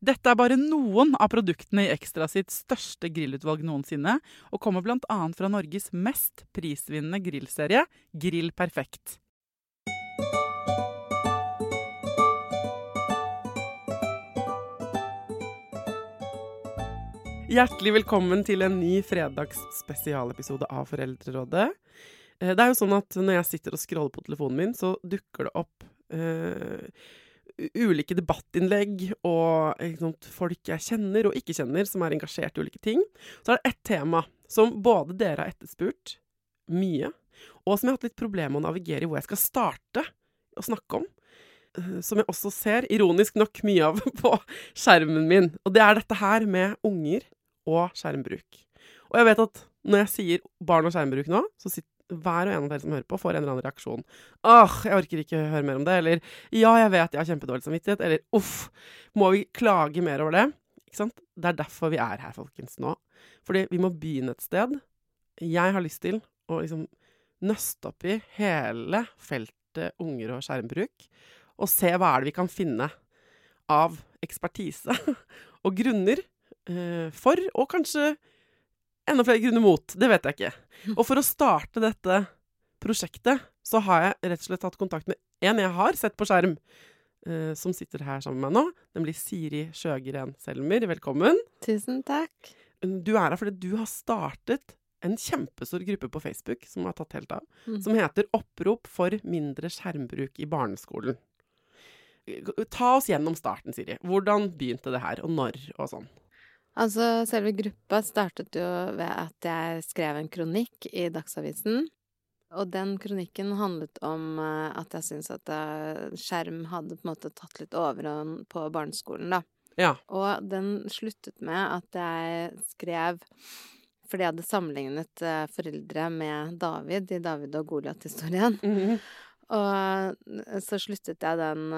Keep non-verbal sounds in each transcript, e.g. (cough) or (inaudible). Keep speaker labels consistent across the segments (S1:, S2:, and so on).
S1: Dette er bare noen av produktene i Ekstra sitt største grillutvalg noensinne, og kommer bl.a. fra Norges mest prisvinnende grillserie, Grill Perfekt. Hjertelig velkommen til en ny fredagsspesialepisode av Foreldrerådet. Eh, Det er jo sånn at når jeg sitter og scroller på telefonen min, så dukker det opp eh, ulike debattinnlegg og sant, folk jeg kjenner og ikke kjenner, som er engasjert i ulike ting. Så er det ett tema som både dere har etterspurt mye, og som jeg har hatt litt problemer med å navigere i hvor jeg skal starte å snakke om. eh, Som jeg også ser, ironisk nok, mye av (laughs) på skjermen min. Og det er dette her med unger og skjermbruk. Og jeg vet at når jeg sier barn og skjermbruk nå, så sitter hver og en av dere som hører på, får en eller annen reaksjon. Åh, jeg orker ikke høre mer om det. Eller ja, jeg vet jeg har kjempedårlig samvittighet. Eller uff, må vi klage mer over det? Ikke sant? Det er derfor vi er her, folkens, nå. Fordi vi må begynne et sted. Jeg har lyst til å liksom nøste opp i hele feltet unger og skjermbruk, og se hva er det vi kan finne av ekspertise (laughs) og grunner eh, for, og kanskje enda flere grunner mot. Det vet jeg ikke. Og for å starte dette prosjektet, så har jeg rett og slett tatt kontakt med en jeg har sett på skjerm, uh, som sitter her sammen med meg nå, nemlig Siri Sjøgren Selmer. Velkommen.
S2: Tusen takk.
S1: Du er her fordi du har startet en kjempestor gruppe på Facebook som har tatt helt av,
S2: Mm.
S1: som heter 'Opprop for mindre skjermbruk i barneskolen'. Ta oss gjennom starten, Siri. Hvordan begynte det her, og når, og sånn?
S2: Altså, selve gruppa startet jo ved at jeg skrev en kronikk i Dagsavisen. Og den kronikken handlet om eh, at jeg syntes at eh, skjerm hadde på en måte tatt litt overhånd på barneskolen, da.
S1: Ja.
S2: Og den sluttet med at jeg skrev fordi jeg hadde sammenlignet eh, foreldre med David i David og Goliat-historien.
S1: Mhm.
S2: Og så sluttet jeg den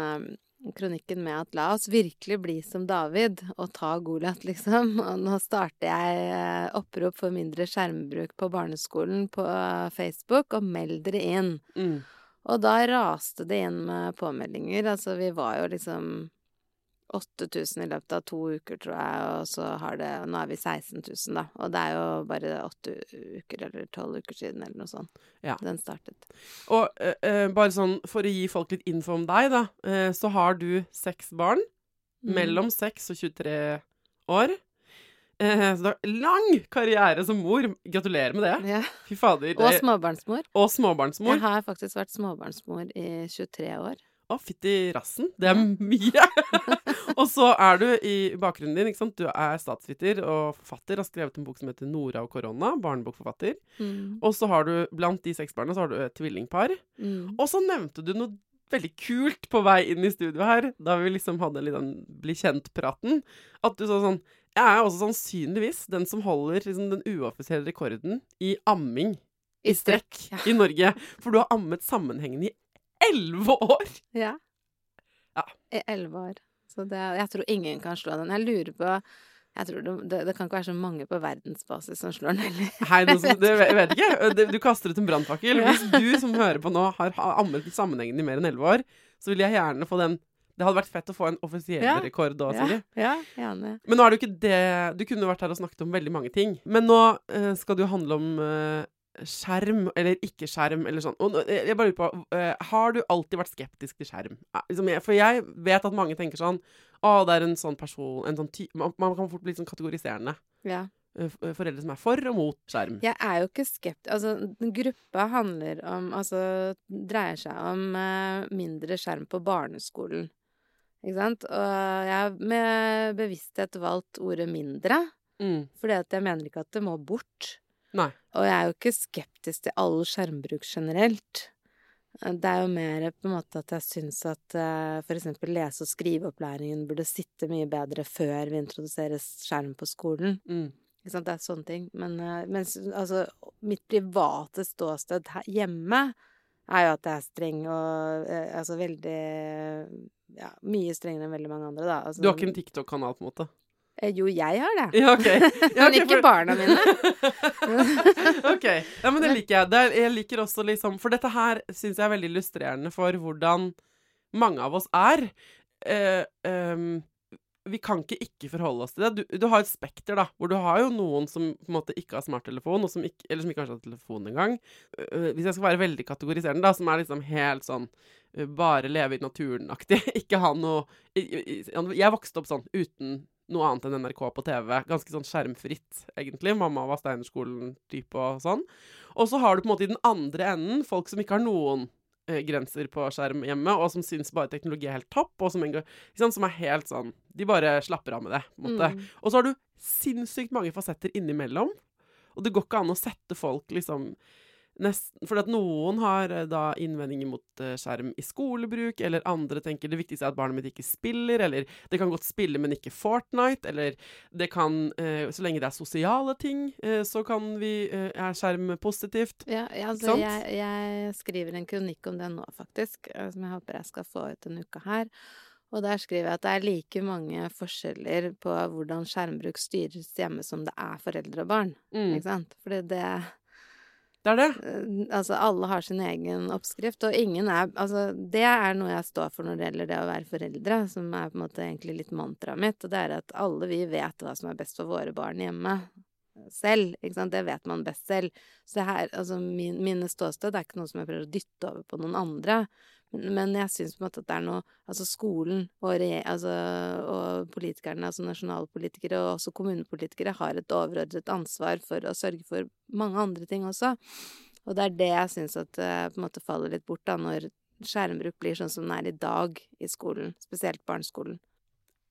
S2: kronikken med at la oss virkelig bli som David og ta Goliat, (laughs) liksom. Og nå starter jeg eh, opprop for mindre skjermbruk på barneskolen på eh, Facebook, og meld dere inn.
S1: Mm.
S2: Og da raste det inn med påmeldinger. Altså, vi var jo liksom 8000 i løpet av to uker, tror jeg, og så har det Nå er vi 16 000, da. Og det er jo bare åtte uker eller tolv uker siden, eller noe sånt.
S1: Ja.
S2: Den startet.
S1: Og eh, eh, bare sånn for å gi folk litt info om deg, da, eh, så har du seks barn.
S2: Mm.
S1: Mellom 6 og 23 år. Eh, så du har lang karriere som mor. Gratulerer med det.
S2: Ja.
S1: Fy fader.
S2: Og småbarnsmor.
S1: og småbarnsmor.
S2: Jeg har faktisk vært småbarnsmor i 23 år.
S1: Å, fytti rassen. Det er mye. (laughs) (laughs) og så er du i bakgrunnen din, ikke sant. Du er statsviter og forfatter, har skrevet en bok som heter 'Nora og korona', barnebokforfatter.
S2: Mm.
S1: Og så har du, blant de seks barna, så har du et tvillingpar.
S2: Mm.
S1: Og så nevnte du noe veldig kult på vei inn i studio her, da vi liksom hadde litt den bli kjent-praten. At du sa sånn Jeg er også sannsynligvis den som holder liksom, den uoffisielle rekorden i amming i strekk
S2: Ja.
S1: i Norge. For du har ammet sammenhengende i elleve år!
S2: Ja.
S1: Ja.
S2: I elleve år. Så det, jeg tror ingen kan slå den. Jeg lurer på jeg tror det, det, det kan ikke være så mange på verdensbasis som slår den heller.
S1: Hei, det, det, vet ikke. (laughs) Du kaster ut en brannfakkel. Hvis du som hører på nå, har ammet sammenhengende i mer enn elleve år, så vil jeg gjerne få den Det hadde vært fett å få en offisiell
S2: Ja.
S1: rekord da, Silje.
S2: ja.
S1: Men nå er det jo ikke det Du kunne vært her og snakket om veldig mange ting. Men nå eh, skal det jo handle om eh, skjerm, eller ikke skjerm, eller sånn. Og eh, jeg bare lurer på uh, Har du alltid vært skeptisk til skjerm? Eh, liksom, For jeg vet at mange tenker sånn Å, det er en sånn person en sånn ty man, man kan fort bli sånn kategoriserende.
S2: Ja.
S1: Eh, Foreldre som er for og mot skjerm.
S2: Jeg er jo ikke skeptisk Altså, gruppa handler om Altså, dreier seg om uh, mindre skjerm på barneskolen. Ikke sant? Og jeg har med bevissthet valgt ordet 'mindre',
S1: Mm.
S2: fordi at jeg mener ikke at det må bort.
S1: Nei.
S2: Og jeg er jo ikke skeptisk til all skjermbruk generelt. Det er jo mer på en måte at jeg syns at eh, for eksempel lese- og skriveopplæringen burde sitte mye bedre før vi introduserer skjerm på skolen.
S1: Mm.
S2: Ikke sant, det er sånne ting. Men eh, mens altså, mitt private ståsted her hjemme er jo at jeg er streng og eh, altså veldig Ja, mye strengere enn veldig mange andre, da. Altså,
S1: Du har ikke en TikTok-kanal, på en måte?
S2: Eh, Jo, jeg har det.
S1: Ja, okay. Ja, (laughs)
S2: Men ikke
S1: for-
S2: barna mine. (laughs)
S1: OK. Ja, men det liker jeg. Det er, jeg liker også liksom For dette her syns jeg er veldig illustrerende for hvordan mange av oss er. Eh, ehm, vi kan ikke ikke forholde oss til det. Du, du har et spekter, da, hvor du har jo noen som på en måte ikke har smarttelefon, som ikke, eller som ikke har telefon engang. Uh, hvis jeg skal være veldig kategoriserende, da, som er liksom helt sånn eh, bare leve i naturen-aktig. (laughs) ikke ha noe Jeg vokste opp sånn uten noe annet enn NRK på TV. Ganske sånn skjermfritt, egentlig. Mamma var Steinerskolen-type og sånn. Og så har du på en måte i den andre enden folk som ikke har noen eh, grenser på skjerm hjemme, og som syns bare teknologi er helt topp, og som, sant, som er helt sånn De bare slapper av med det, på en måte.
S2: Mm.
S1: Og så har du sinnssykt mange fasetter innimellom. Og det går ikke an å sette folk liksom nesten For at noen har eh, da innvendinger mot eh, skjerm i skolebruk, eller andre tenker det viktigste er at barnet mitt ikke spiller, eller det kan godt spille, men ikke Fortnite, eller det kan eh, Så lenge det er sosiale ting, så kan vi Er skjerm positivt?
S2: Ja, ja, altså, jeg, jeg skriver en kronikk om det nå, faktisk, som jeg håper jeg skal få ut denne uka her. Og der skriver jeg at det er like mange forskjeller på hvordan skjermbruk styres hjemme som det er foreldre og barn.
S1: Mm.
S2: Ikke sant? Fordi det
S1: Det er det.
S2: eh, Altså, alle har sin egen oppskrift, og ingen er Altså, det er noe jeg står for når det gjelder det å være foreldre, som er på en måte egentlig litt mantraet mitt, og det er at alle vi vet hva som er best for våre barn hjemme. Selv, ikke sant. Det vet man best selv. Så her, altså min, mine ståsted er ikke noe som jeg prøver å dytte over på noen andre. Men, jeg syns på en måte at det er noe Altså skolen og, re, altså, og politikerne, altså nasjonale politikere og også kommunepolitikere, har et overordnet ansvar for å sørge for mange andre ting også. Og det er det jeg syns at eh, på en måte faller litt bort, da, når skjermbruk blir sånn som den er i dag i skolen, spesielt barneskolen.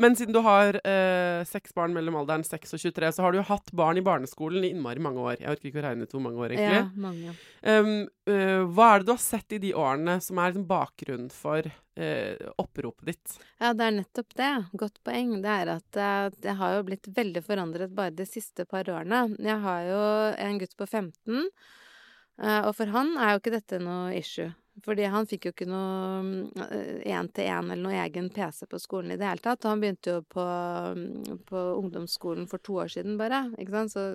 S1: Men siden du har eh, seks barn mellom alderen 6 og 23, så har du jo hatt barn i barneskolen i innmari mange år. Jeg orker ikke å regne ut hvor mange år, egentlig.
S2: Ja, mange.
S1: Um, uh, hva er det du har sett i de årene som er liksom bakgrunnen for uh, oppropet ditt?
S2: Ja, det er nettopp det. Godt poeng. Det er at eh, det har jo blitt veldig forandret bare de siste par årene. Jeg har jo en gutt på 15, eh, og for han er jo ikke dette noe issue. Fordi han fikk jo ikke noe én-til-én eller noe egen PC på skolen i det hele tatt. Han begynte jo på, mm, på ungdomsskolen for to år siden bare, ikke sant. Så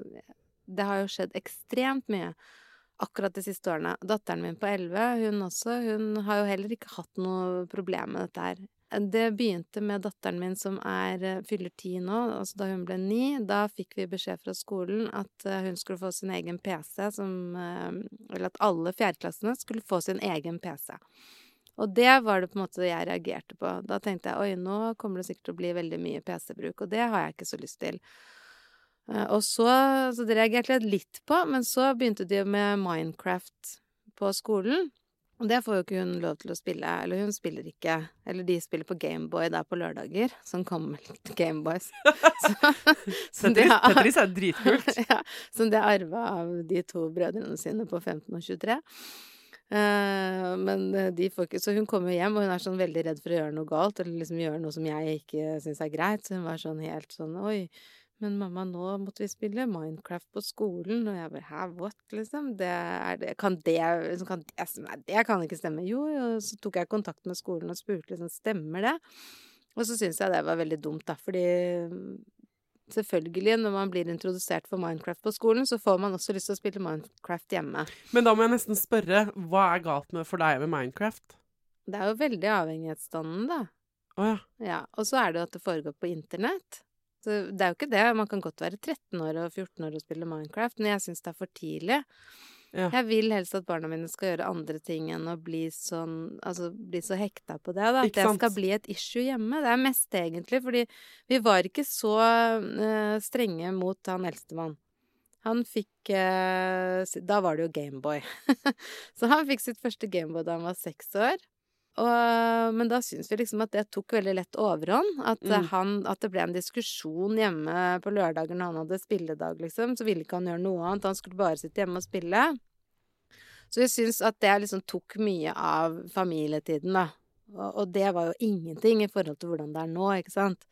S2: det har jo skjedd ekstremt mye akkurat de siste årene. Datteren min på 11, hun også, hun har jo heller ikke hatt noe problem med dette her. Det begynte med datteren min som er eh, fyller ti nå, altså da hun ble ni. Da fikk vi beskjed fra skolen at eh, hun skulle få sin egen PC, som eh, Eller at alle fjerdeklassene skulle få sin egen PC. Og det var det på en måte jeg reagerte på. Da tenkte jeg oi, nå kommer det sikkert til å bli veldig mye PC-bruk, og det har jeg ikke så lyst til. Og så, så det reagerte jeg litt på, men så begynte de med Minecraft på skolen. Og det får jo ikke hun lov til å spille. Eller hun spiller ikke Eller de spiller på Gameboy der på lørdager. Sånn gammelt (laughs) Gameboys. (laughs)
S1: Tetris, Tetris er dritkult. (laughs)
S2: ja, som de har arva av de to brødrene sine på 15 og 23. Uh, men de får ikke Så hun kommer hjem, og hun er sånn veldig redd for å gjøre noe galt, eller liksom gjøre noe som jeg ikke syns er greit. Så hun var sånn helt sånn Oi, men mamma, nå måtte vi spille Minecraft på skolen. Og jeg bare hæ, what, liksom? Det er det Kan det kan det, Nei, det kan ikke stemme. Jo, og så tok jeg kontakt med skolen og spurte liksom, stemmer det? Og så syns jeg det var veldig dumt, da, fordi selvfølgelig, når man blir introdusert for Minecraft på skolen, så får man også lyst til å spille Minecraft hjemme.
S1: Men da må jeg nesten spørre, hva er galt med for deg med Minecraft?
S2: Det er jo veldig avhengighetsdannende, da.
S1: Å oh, ja.
S2: ja. Og så er det jo at det foregår på internett. Så det er jo ikke det. Man kan godt være 13 år og 14 år og spille Minecraft, men jeg syns det er for tidlig. Ja. Jeg vil helst at barna mine skal gjøre andre ting enn å bli sånn Altså bli så hekta på det, da. At det skal bli et issue hjemme. Det er mest egentlig, fordi vi var ikke så uh, strenge mot han eldstemann. Han fikk uh, Da var det jo Gameboy. (laughs) så han fikk sitt første Gameboy da han var seks år. Og, men da syns vi liksom at det tok veldig lett overhånd. At, mm. han, at det ble en diskusjon hjemme på lørdager når han hadde spilledag, liksom. Så ville ikke han gjøre noe annet. Han skulle bare sitte hjemme og spille. Så vi syns at det liksom tok mye av familietiden, da. Og, og det var jo ingenting i forhold til hvordan det er nå, ikke sant.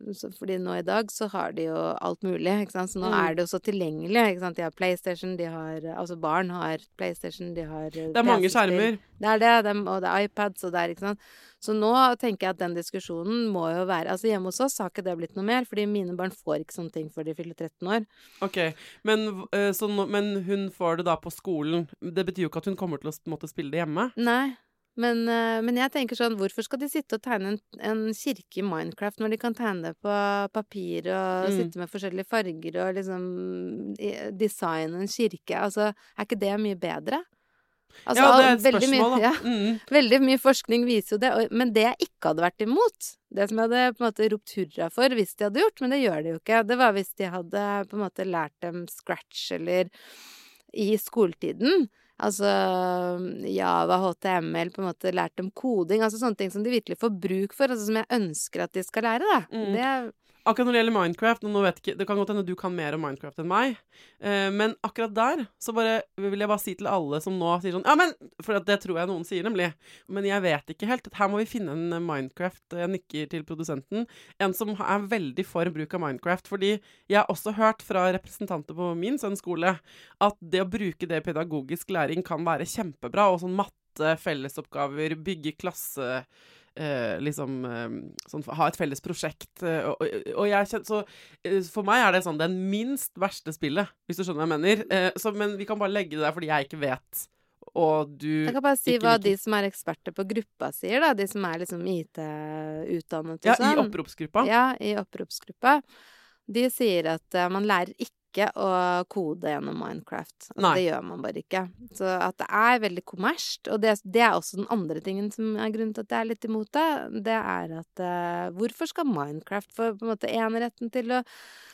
S2: Fordi nå i dag så har de jo alt mulig, ikke sant. Så nå mm. er det jo så tilgjengelig, ikke sant. De har PlayStation, de har Altså barn har PlayStation, de har
S1: Det er mange skjermer.
S2: Det er det, dem, og det er iPads og det er, ikke sant. Så nå tenker jeg at den diskusjonen må jo være Altså hjemme hos oss har ikke det blitt noe mer, fordi mine barn får ikke sånne ting før de fyller 13 år.
S1: OK. Men, så, men hun får det da på skolen. Det betyr jo ikke at hun kommer til å måtte spille det hjemme?
S2: Nei. Men, eh, men, jeg tenker sånn, hvorfor skal de sitte og tegne en, en, kirke i Minecraft når de kan tegne det på papir og mm. sitte med forskjellige farger og liksom designe en kirke? Altså, er ikke det mye bedre?
S1: Altså, ja, det er et spørsmål,
S2: mye,
S1: da. (laughs)
S2: Ja, mm. Veldig mye forskning viser jo det. Men det jeg ikke hadde vært imot, det som jeg hadde på en måte ropt hurra for hvis de hadde gjort, men det gjør de jo ikke, det var hvis de hadde på en måte lært dem scratch eller i skoletiden. Altså Java, HTML, på en måte lært dem koding. Altså sånne ting som de virkelig får bruk for, altså som jeg ønsker at de skal lære, da. Mm. Det
S1: Akkurat når det gjelder Minecraft, nå vet ikke, det kan godt hende du kan mer om Minecraft enn meg, eh, men akkurat der så bare, vil jeg bare si til alle som nå sier sånn Ja, men For det tror jeg noen sier, nemlig. Men jeg vet ikke helt. Her må vi finne en Minecraft Jeg nikker til produsenten. En som er veldig for bruk av Minecraft. Fordi jeg har også hørt fra representanter på min sønns skole at det å bruke det i pedagogisk læring kan være kjempebra. Og sånn matte, fellesoppgaver, bygge klasse Eh, liksom eh, sånn, Ha et felles prosjekt. Eh, og, og, jeg kjenner, så eh, For meg er det sånn det minst verste spillet, hvis du skjønner hva jeg mener. Eh, så, men vi kan bare legge det der fordi jeg ikke vet. Og du
S2: Jeg kan bare si hva de som er eksperter på gruppa sier, da. De som er liksom IT-utdannet og
S1: sånn. Ja, i oppropsgruppa.
S2: Ja, i oppropsgruppa. De sier at uh, man lærer ikke ikke å kode gjennom Minecraft. Altså, det gjør man bare ikke. Så at det er veldig kommersielt. Og det, det, er også den andre tingen som er grunnen til at jeg er litt imot det. Det er at uh, hvorfor skal Minecraft få på en måte eneretten til å,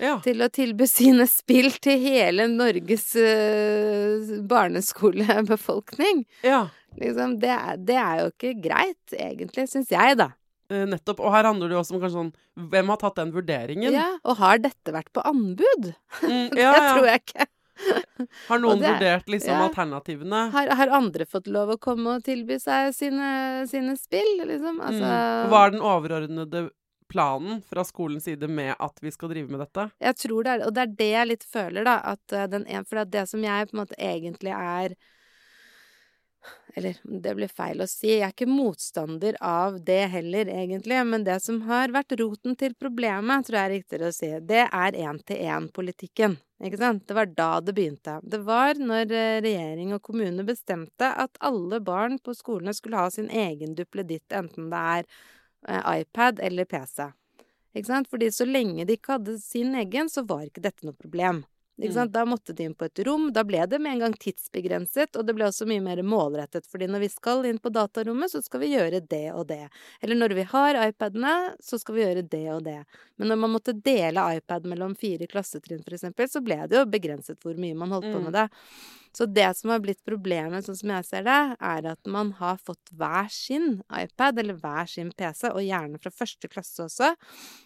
S2: ja. til å tilby sine spill til hele Norges uh, barneskolebefolkning?
S1: Ja.
S2: Liksom, det, det er jo ikke greit, egentlig, syns jeg, da.
S1: Uh, nettopp. Og her handler det jo også om kanskje sånn Hvem har tatt den vurderingen?
S2: Ja, Og har dette vært på anbud?
S1: Mm, (laughs)
S2: ja, det tror jeg ikke. (laughs)
S1: har noen det, vurdert liksom ja. alternativene?
S2: Har, har, andre fått lov å komme og tilby seg sine, sine spill, liksom?
S1: Altså mm. Hva er den overordnede planen fra skolens side med at vi skal drive med dette?
S2: Jeg tror det er Og det er det jeg litt føler, da. At uh, den, for det som jeg på en måte egentlig er eller, det blir feil å si, jeg er ikke motstander av det heller, egentlig, men det som har vært roten til problemet, tror jeg er riktigere å si, det er én-til-én-politikken. Ikke sant? Det var da det begynte. Det var når eh, regjering og kommune bestemte at alle barn på skolene skulle ha sin egen duppeditt, enten det er eh, iPad eller PC. Ikke sant? Fordi så lenge de ikke hadde sin egen, så var ikke dette noe problem. Mm. Da måtte de inn på et rom. Da ble det med en gang tidsbegrenset, og det ble også mye mer målrettet. fordi når vi skal inn på datarommet, så skal vi gjøre det og det. Eller når vi har iPadene, så skal vi gjøre det og det. Men når man måtte dele iPad mellom fire klassetrinn, for eksempel, så ble det jo begrenset hvor mye man holdt på med mm. Så det som har blitt problemet, sånn som jeg ser det, er at man har fått hver sin iPad eller hver sin PC, og gjerne fra første klasse også.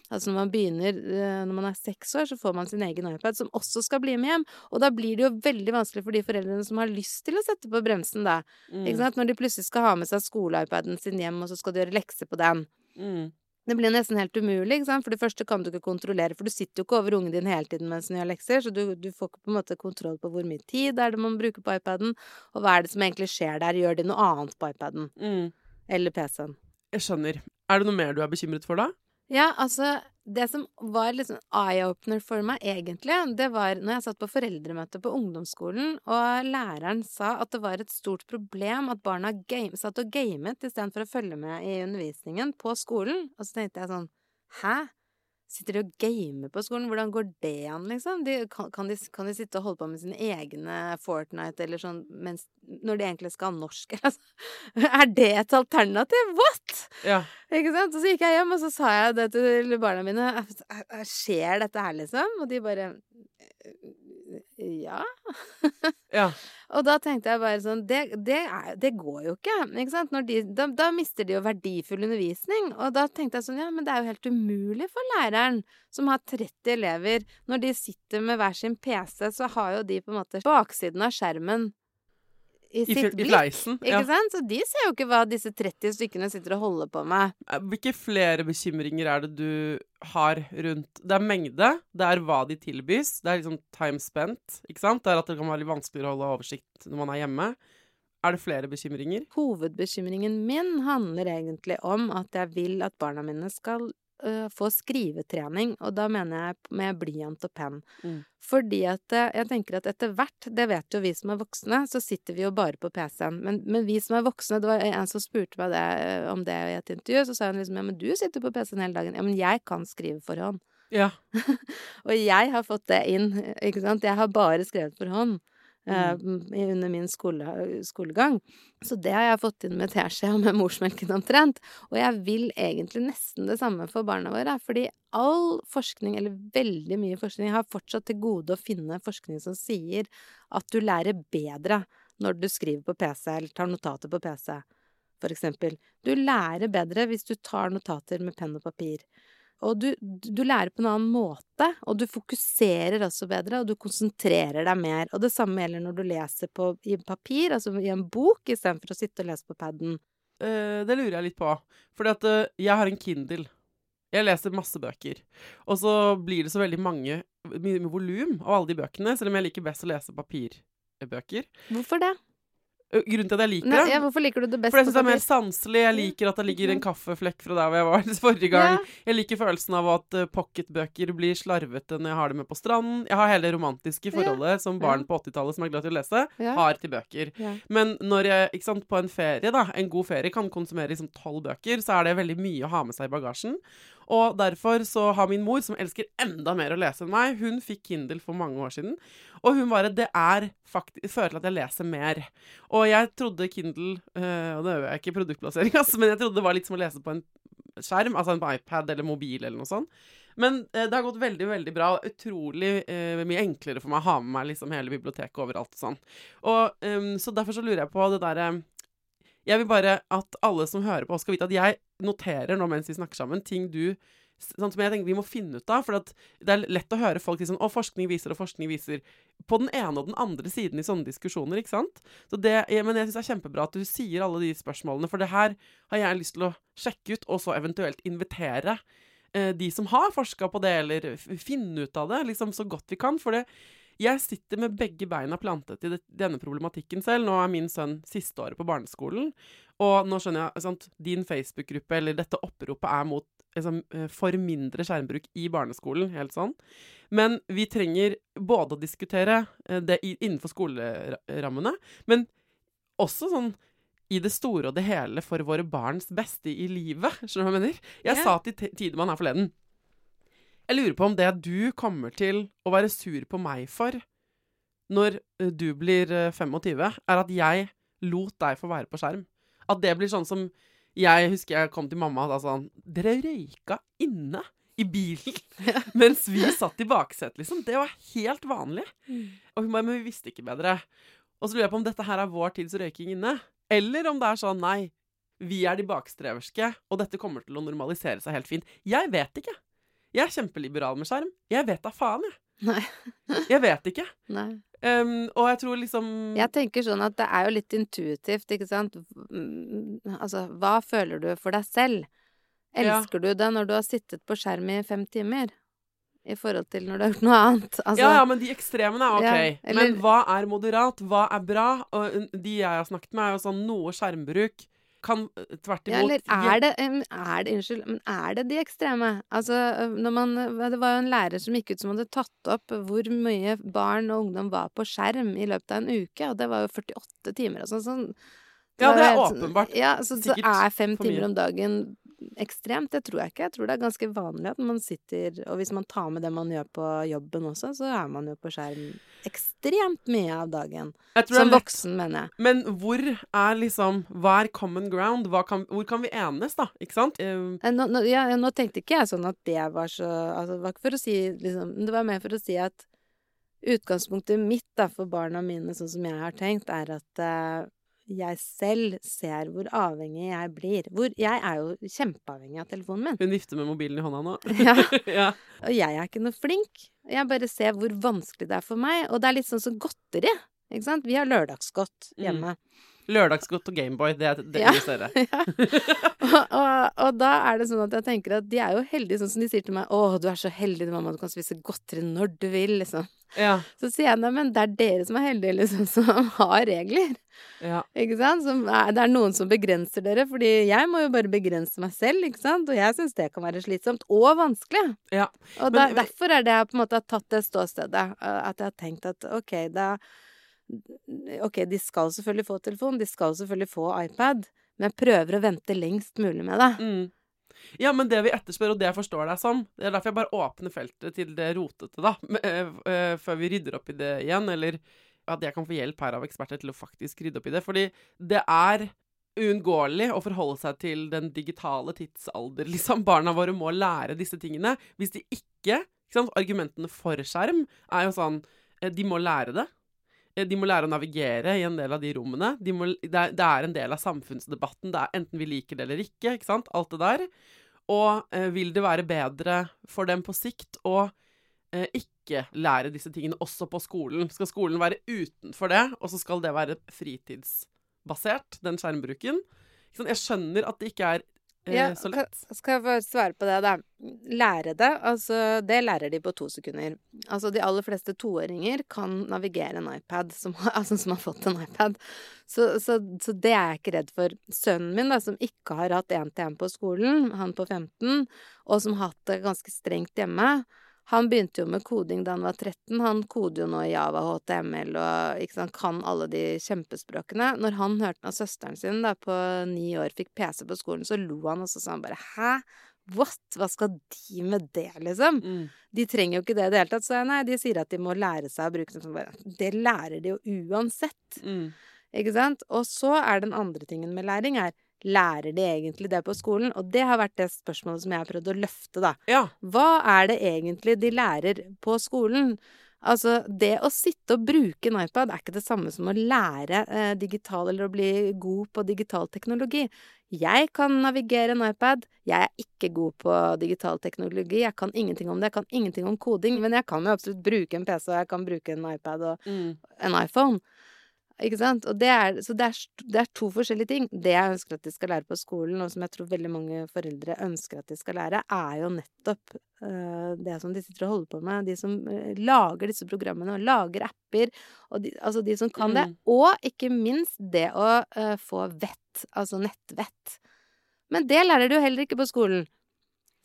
S2: Altså når man begynner eh, når man er seks år, så får man sin egen iPad, som også skal bli med hjem. Og da blir det jo veldig vanskelig for de foreldrene som har lyst til å sette på bremsen, da.
S1: Mm.
S2: Når de plutselig skal ha med seg skole-iPaden sin hjem, og så skal de gjøre lekser på den.
S1: Mm.
S2: Det blir nesten helt umulig, ikke sant? For det første kan du ikke kontrollere, for du sitter jo ikke over ungen din hele tiden mens den gjør lekser, så du, du får ikke på en måte kontroll på hvor mye tid er det man bruker på iPaden, og hva er det som egentlig skjer der, gjør de noe annet på iPaden
S1: Mm.
S2: eller PC-en?
S1: Jeg skjønner. Er det noe mer du er bekymret for, da?
S2: Ja, altså, det som var sånn eye-opener for meg, egentlig, det var når jeg satt på foreldremøte på ungdomsskolen, og læreren sa at det var et stort problem at barna game, satt og gamet istedenfor å følge med i undervisningen på skolen. Og så tenkte jeg sånn Hæ? Sitter de og gamer på skolen? Hvordan går det an, liksom? De, kan, de, kan de sitte og holde på med sine egne Fortnite eller sånn mens, når de egentlig skal ha norsk? (laughs) Altså, er det et alternativ? What?!
S1: Ja.
S2: Ikke sant? Og så gikk jeg hjem, og så sa jeg det til barna mine. "Er- er- Skjer dette her, liksom? Og de bare Ja.
S1: ja. (laughs)
S2: Og da tenkte jeg bare sånn Det, det, er, det går jo ikke. ikke de, da, da mister de jo verdifull undervisning. Og da tenkte jeg sånn Ja, men det er jo helt umulig for læreren, som har 30 elever Når de sitter med hver sin PC, så har jo de på en måte baksiden av skjermen i sitt
S1: fl- i
S2: blikk.
S1: fleisen.
S2: Ikke
S1: Ja.
S2: sant? Så de ser jo ikke hva disse 30 stykkene sitter og holder på med.
S1: Eh, Hvilke flere bekymringer er det du har rundt Det er mengde, det er hva de tilbys, det er liksom time spent, ikke sant? Det er at det kan være litt vanskeligere å holde oversikt når man er hjemme. Er det flere bekymringer?
S2: Hovedbekymringen min handler egentlig om at jeg vil at barna mine skal øh, få skrivetrening, og da mener jeg med blyant og penn.
S1: Mm.
S2: Fordi at øh, jeg tenker at etter hvert, det vet jo vi som er voksne, så sitter vi jo bare på PC-en. Men, men vi som er voksne, det var en som spurte meg det, øh, om det i et intervju, så sa hun liksom ja, men du sitter på PC-en hele dagen. Ja, men jeg kan skrive for hånd.
S1: Ja. (laughs)
S2: Og jeg har fått det inn, ikke sant. Jeg har bare skrevet for hånd. Eh, Uh, under min skole, skolegang. Så det har jeg fått inn med teskje og med morsmelken omtrent. Og jeg vil egentlig nesten det samme for barna våre, fordi all forskning, eller veldig mye forskning, har fortsatt til gode å finne forskning som sier at du lærer bedre når du skriver på PC eller tar notater på PC, for eksempel. Du lærer bedre hvis du tar notater med penn og papir. Og du, du lærer på en annen måte, og du fokuserer også bedre, og du konsentrerer deg mer. Og det samme gjelder når du leser på, i papir, altså i en bok, istedenfor å sitte og lese på paden.
S1: Eh, det lurer jeg litt på. Fordi at eh, jeg har en Kindle. Jeg leser masse bøker. Og så blir det så veldig mange mye volum av alle de bøkene, selv om jeg liker best å lese papirbøker.
S2: Hvorfor det?
S1: Eh, Grunnen til at jeg liker
S2: Nei,
S1: det
S2: ja, hvorfor liker du det best
S1: For jeg syns det er mer sanselig. Jeg liker at det ligger en kaffeflekk fra der hvor jeg var (laughs) forrige gang.
S2: Ja.
S1: Jeg liker følelsen av at uh, pocketbøker blir slarvete når jeg har det med på stranden. Jeg har hele det romantiske forholdet som barn på 80-tallet som er glad til å lese,
S2: Ja.
S1: har til bøker.
S2: Ja.
S1: Men når jeg ikke sant, på en ferie, da, en god ferie, kan konsumere liksom tolv bøker, så er det veldig mye å ha med seg i bagasjen. Og derfor så har min mor, som elsker enda mer å lese enn meg, hun fikk Kindle for mange år siden. Og hun bare Det er faktisk fører til at jeg leser mer. Og jeg trodde Kindle øh, Og det øver jeg ikke produktplassering, (laughs) altså, men jeg trodde det var litt som å lese på en skjerm, altså en iPad eller mobil eller noe sånt. Men eh, det har gått veldig veldig bra. Utrolig eh, mye enklere for meg å ha med meg liksom hele biblioteket overalt. og sånn. Og, ehm, så derfor så lurer jeg på det derre Jeg vil bare at alle som hører på, skal vite at jeg noterer nå mens vi snakker sammen, ting du Sånn som jeg tenker vi må finne ut av. For at det er lett å høre folk si sånn Å, forskning viser, og forskning viser. På den ene og den andre siden i sånne diskusjoner, ikke sant. Så det, men jeg syns det er kjempebra at du sier alle de spørsmålene, for det her har jeg lyst til å sjekke ut, og så eventuelt invitere eh, de som har forska på det, eller finne ut av det, liksom så godt vi kan. For det, jeg sitter med begge beina plantet i det, denne problematikken selv. Nå er min sønn siste året på barneskolen, og nå skjønner jeg sant, din Facebook-gruppe eller dette oppropet er mot liksom, eh, for mindre skjermbruk i barneskolen, helt sånn. Men vi trenger både å diskutere eh, det innenfor skolerammene, men også sånn i det store og det hele for våre barns beste i livet. Skjønner du hva jeg mener? Jeg
S2: yeah.
S1: sa til Tidemann her forleden Jeg lurer på om det du kommer til å være sur på meg for når eh, du blir eh, 25, er at jeg lot deg få være på skjerm. At det blir sånn som Jeg husker jeg kom til mamma og sa sånn Dere røyka inne i bilen (laughs) mens vi satt i baksetet, liksom. Det var helt vanlig. Og hun bare Men vi visste ikke bedre. Og så lurer jeg på om dette her er vår tids røyking inne. Eller om det er sånn nei, vi er de bakstreverske, og dette kommer til å normalisere seg helt fint. Jeg vet ikke. Jeg er kjempeliberal med skjerm. Jeg vet da faen, jeg. (laughs)
S2: Nei.
S1: Jeg vet ikke.
S2: Nei.
S1: Um, og jeg tror liksom
S2: Jeg tenker sånn at det er jo litt intuitivt, ikke sant. Mm, Altså, hva føler du for deg selv?
S1: Ja.
S2: Elsker du det når du har sittet på skjerm i fem timer? I forhold til når du har gjort noe annet? (laughs) Altså,
S1: Ja, ja, men de ekstremene er ok.
S2: Ja, eller-
S1: Men hva er moderat? Hva er bra? Og uh, de jeg har snakket med, er jo sånn noe skjermbruk kan tvert imot Ja,
S2: eller er det, er det Unnskyld, men er det de ekstreme? Altså, når man Det var jo en lærer som gikk ut som hadde tatt opp hvor mye barn og ungdom var på skjerm i løpet av en uke, og det var jo 48 timer og sånn. sånn.
S1: Ja, det er
S2: sånn-
S1: åpenbart
S2: Ja, så, så er fem timer om dagen ekstremt? Det tror jeg ikke. Jeg tror det er ganske vanlig at man sitter Og hvis man tar med det man gjør på jobben også, så er man jo på skjerm ekstremt mye av dagen. Som voksen, mener jeg.
S1: Men hvor er liksom Hva er common ground? Kan, hvor kan vi enes, da? Ikke sant? Um,
S2: Nå, nå, ja, nå tenkte ikke jeg sånn at det var så altså, Det var ikke for å si liksom Det var mer for å si at utgangspunktet mitt da, for barna mine, sånn som jeg har tenkt, er at eh, jeg selv ser hvor avhengig jeg blir. Hvor Jeg er jo kjempeavhengig av telefonen min.
S1: hun vifter med mobilen i hånda nå. (laughs)
S2: Ja, (laughs)
S1: ja.
S2: og jeg er ikke noe flink. Jeg bare ser hvor vanskelig det er for meg. Og det er litt sånn som godteri. Ikke sant? Vi har lørdagsgodt
S1: Mm. Lørdagsgodt og Gameboy, det, er- det
S2: Ja.
S1: illustrerer. (laughs)
S2: Ja. og, og, og da er det sånn at jeg tenker at de er jo heldige, sånn som de sier til meg 'Å, du er så heldig, mamma, du kan spise godteri når du vil', liksom.
S1: Ja.
S2: Så sier jeg nei, men det er dere som er heldige, liksom, (laughs) som har regler.
S1: ja.
S2: Ikke sant? Som det er noen som begrenser dere, fordi jeg må jo bare begrense meg selv, ikke sant? Og jeg syns det kan være slitsomt og vanskelig.
S1: Ja.
S2: Og
S1: Men-
S2: da, derfor er det jeg på en måte har tatt det ståstedet. uh, At jeg har tenkt at ok, da Ok, de skal selvfølgelig få telefon, de skal selvfølgelig få iPad, men jeg prøver å vente lengst mulig med det.
S1: Mm. Ja, men det vi etterspør, og det jeg forstår deg som Det er derfor jeg bare åpner feltet til det rotete, da. (laughs) eh, eh, Før vi rydder opp i det igjen. Eller at jeg kan få hjelp her av eksperter til å faktisk rydde opp i det. Fordi det er uunngåelig å forholde seg til den digitale tidsalder. (laughs) Liksom, Barna våre må lære disse tingene. Hvis de ikke, ikke sant? Argumentene for skjerm er jo sånn eh, De må lære det. Eh, De må lære å navigere i en del av de rommene. De må, det, er, det er en del av samfunnsdebatten. Det er Enten vi liker det eller ikke. ikke sant? Alt det der. Og eh, vil det være bedre for dem på sikt å eh, ikke lære disse tingene også på skolen? Skal skolen være utenfor det, og så skal det være fritidsbasert, den skjermbruken? Jeg skjønner at det ikke er
S2: Ja,
S1: så lett.
S2: Skal jeg få svare på det, da? Lære det, altså det lærer de på to sekunder. Altså de aller fleste toåringer kan navigere en iPad, som, (laughs) altså, som har fått en iPad. Så, så, så det er jeg ikke redd for. Sønnen min, da, som ikke har hatt én-til-én på skolen, han på 15, og som har hatt det ganske strengt hjemme, han begynte jo med koding da han var 13. Han koder jo nå i Java, HTML og ikke sant, kan alle de kjempespråkene. Når han hørte at søsteren sin da på ni år fikk PC på skolen, så lo han, og så sa han bare 'hæ? What? Hva skal de med det, liksom?
S1: Mm.
S2: De trenger jo ikke det i det hele tatt. Så jeg, nei, de sier at de må lære seg å bruke det. Bare, Det lærer de jo uansett.
S1: Mm.
S2: Ikke sant? Og så er den andre tingen med læring er Lærer de egentlig det på skolen? Og det har vært det spørsmålet som jeg har prøvd å løfte, da.
S1: Ja.
S2: Hva er det egentlig de lærer på skolen? Altså, det å sitte og bruke en iPad er ikke det samme som å lære eh, digital eller å bli god på digital teknologi. Jeg kan navigere en iPad. Jeg er ikke god på digital teknologi. Jeg kan ingenting om det. Jeg kan ingenting om koding. Men jeg kan jo absolutt bruke en PC, og jeg kan bruke en iPad og
S1: Mm.
S2: en iPhone. Ikke sant? Og det er, så det er, det er to forskjellige ting. Det jeg ønsker at de skal lære på skolen, og som jeg tror veldig mange foreldre ønsker at de skal lære, er jo nettopp uh, det som de sitter og holder på med. De som eh, lager disse programmene og lager apper. Og de, altså de som kan det.
S1: Mm.
S2: Og ikke minst det å uh, få vett. Altså nettvett. Men det lærer du heller ikke på skolen.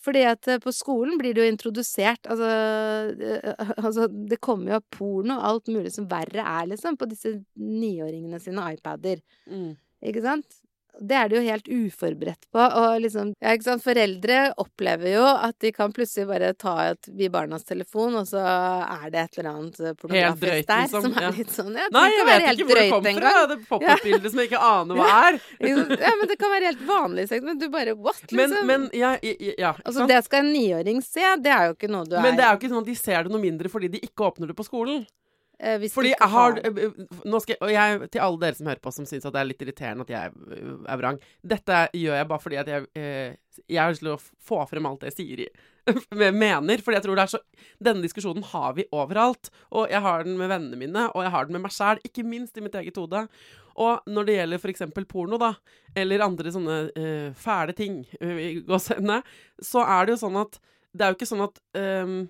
S2: Fordi at eh, på skolen blir det jo introdusert Altså, eh, altså det kommer jo av porno og alt mulig som verre er, liksom, på disse niåringene sine iPader.
S1: Mm.
S2: Ikke sant? Det er de jo helt uforberedt på. Og liksom Ja, ikke sant. Foreldre opplever jo at de kan plutselig bare ta et i barnas telefon, og så er det et eller annet eh, pornografisk
S1: drøyt,
S2: der
S1: liksom,
S2: som er
S1: ja.
S2: litt sånn Ja,
S1: Nei, jeg vet ikke hvor det kom fra. Det (laughs) pop-up-bildet som jeg ikke aner hva (laughs) er.
S2: Ja, men det kan være helt vanlig sex, men du bare what, (laughs) liksom?
S1: Men, men ja, ja,
S2: Altså, det skal en niåring se, det er jo ikke noe du er
S1: Men det er jo ikke sånn at de ser det noe mindre fordi de ikke åpner det på skolen.
S2: Eh, hvis
S1: Fordi jeg har
S2: har
S1: nå skal, jeg- Og jeg, til alle dere som hører på som syns det er litt irriterende at jeg er vrang Dette gjør jeg bare fordi at jeg, eh, jeg har lyst til å få frem alt det jeg (laughs) mener. Fordi jeg tror det er så Denne diskusjonen har vi overalt. Og jeg har den med vennene mine, og jeg har den med meg sjæl, ikke minst i mitt eget hode. Og når det gjelder f.eks. porno, da, eller andre sånne uh, fæle ting, uh, i så er det jo sånn at Det er jo ikke sånn at ehm,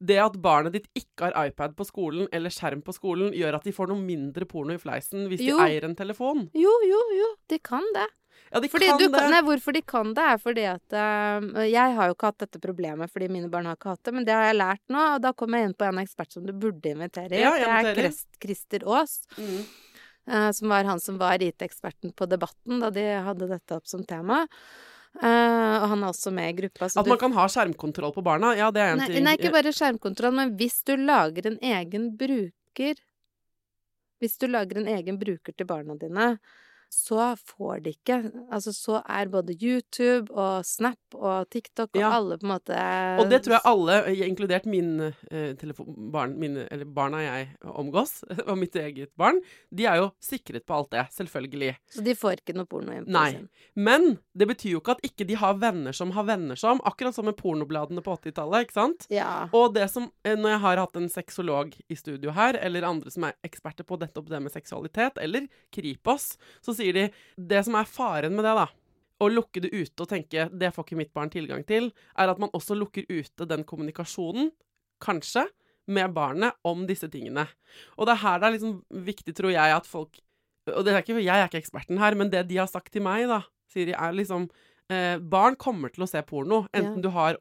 S1: det at barnet ditt ikke har iPad på skolen eller skjerm på skolen, gjør at de får noe mindre porno i fleisen hvis
S2: Jo.
S1: de eier en telefon.
S2: Jo, jo, jo, de kan det.
S1: Ja, de
S2: Fordi
S1: kan
S2: du,
S1: det.
S2: Nei, hvorfor de kan det, er fordi at uh, Jeg har jo ikke hatt dette problemet fordi mine barn har ikke hatt det, men det har jeg lært nå, og da kom jeg inn på en ekspert som du burde invitere.
S1: Ja,
S2: det er. Krist, Christer Aas,
S1: Mm.
S2: Uh, som var han som var IT-eksperten på Debatten da de hadde dette opp som tema. Eh, og han er også med i gruppa. så
S1: At
S2: du-
S1: man kan ha skjermkontroll på barna, ja, det er en
S2: Nei,
S1: ting.
S2: nei, ikke bare skjermkontroll, men hvis du lager en egen bruker Hvis du lager en egen bruker til barna dine, så får de ikke Altså, så er både YouTube og Snap og TikTok og
S1: Ja.
S2: alle på en måte
S1: Og det tror jeg alle, eh, inkludert min, eh, telefon, barn, mine eller barna jeg omgås, (laughs) og mitt eget barn, de er jo sikret på alt det, selvfølgelig.
S2: Så de får ikke noe porno hjemme?
S1: Nei.
S2: sin.
S1: Men det betyr jo ikke at ikke de har venner som har venner som, akkurat som med pornobladene på 80-tallet, ikke sant?
S2: Ja.
S1: Og det som, eh, når jeg har hatt en sexolog i studio her, eller andre som er eksperter på nettopp det med seksualitet, eller Kripos, så sier de det som er faren med det, da, å lukke det ute og tenke det får ikke mitt barn tilgang til, er at man også lukker ute den kommunikasjonen, kanskje, med barnet om disse tingene. Og det er her det er liksom viktig, tror jeg, at folk Og er ikke, jeg er ikke eksperten her, men det de har sagt til meg, da, sier de, er liksom eh, Barn kommer til å se porno, enten
S2: Ja.
S1: du har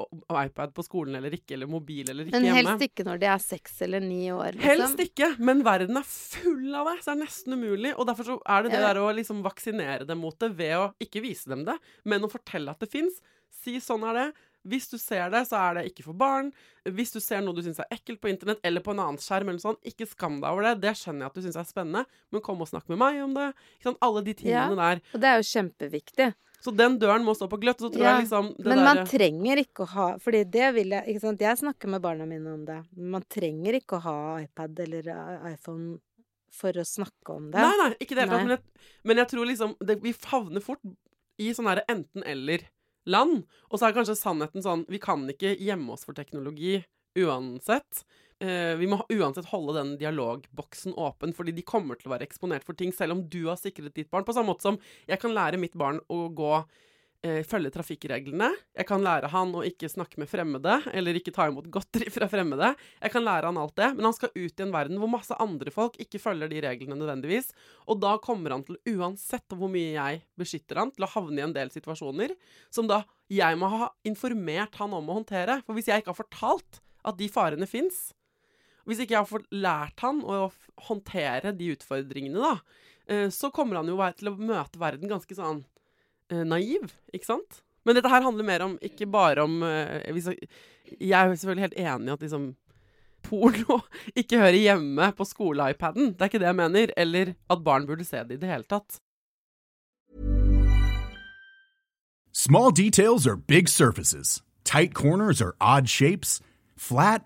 S1: iPad på skolen eller ikke, eller mobil eller ikke
S2: Men
S1: hjemme.
S2: helst ikke når de er seks eller ni år. Liksom.
S1: Helst ikke, men verden er full av det, så det er nesten umulig. Og derfor så er det det
S2: Ja.
S1: der å liksom vaksinere dem mot det ved å ikke vise dem det, men å fortelle at det fins. Si sånn er det. Hvis du ser det, så er det ikke for barn. Hvis du ser noe du syns er ekkelt på internett eller på en annen skjerm, eller sånn, ikke skam deg over det. Det skjønner jeg at du syns er spennende, men kom og snakk med meg om det. Alle de tingene der.
S2: Og det er jo kjempeviktig.
S1: Så den døren må stå på gløtt. Så tror
S2: Ja,
S1: jeg liksom det
S2: Men man
S1: der...
S2: trenger ikke å ha Fordi det vil jeg ikke sant? Jeg snakker med barna mine om det. Man trenger ikke å ha iPad eller eh, iPhone for å snakke om det.
S1: Nei, nei, ikke det hele tatt. Men men jeg tror liksom det, Vi favner fort i sånn herre enten-eller-land. Og så er kanskje sannheten sånn Vi kan ikke gjemme oss for teknologi uansett. Eh, vi må uansett holde den dialogboksen åpen, fordi de kommer til å være eksponert for ting, selv om du har sikret ditt barn. På samme måte som jeg kan lære mitt barn å gå eh, følge trafikkreglene. Jeg kan lære han å ikke snakke med fremmede, eller ikke ta imot godteri fra fremmede. Jeg kan lære han alt det, men han skal ut i en verden hvor masse andre folk ikke følger de reglene nødvendigvis. Og da kommer han til, uansett hvor mye jeg beskytter han, til å havne i en del situasjoner som da jeg må ha informert han om å håndtere. For hvis jeg ikke har fortalt at de farene fins, hvis ikke jeg har lært han å håndtere de utfordringene, da, eh, så kommer han jo til å møte verden ganske sånn eh, naiv, ikke sant? Men dette her handler mer om, ikke bare om eh, jeg, er selvfølgelig helt enig i at liksom porno (laughs) ikke hører hjemme på skole-iPaden. Det er ikke det jeg mener. Eller at barn burde se det i det hele tatt.
S3: Small details are big surfaces. Tight corners are odd shapes. Flat,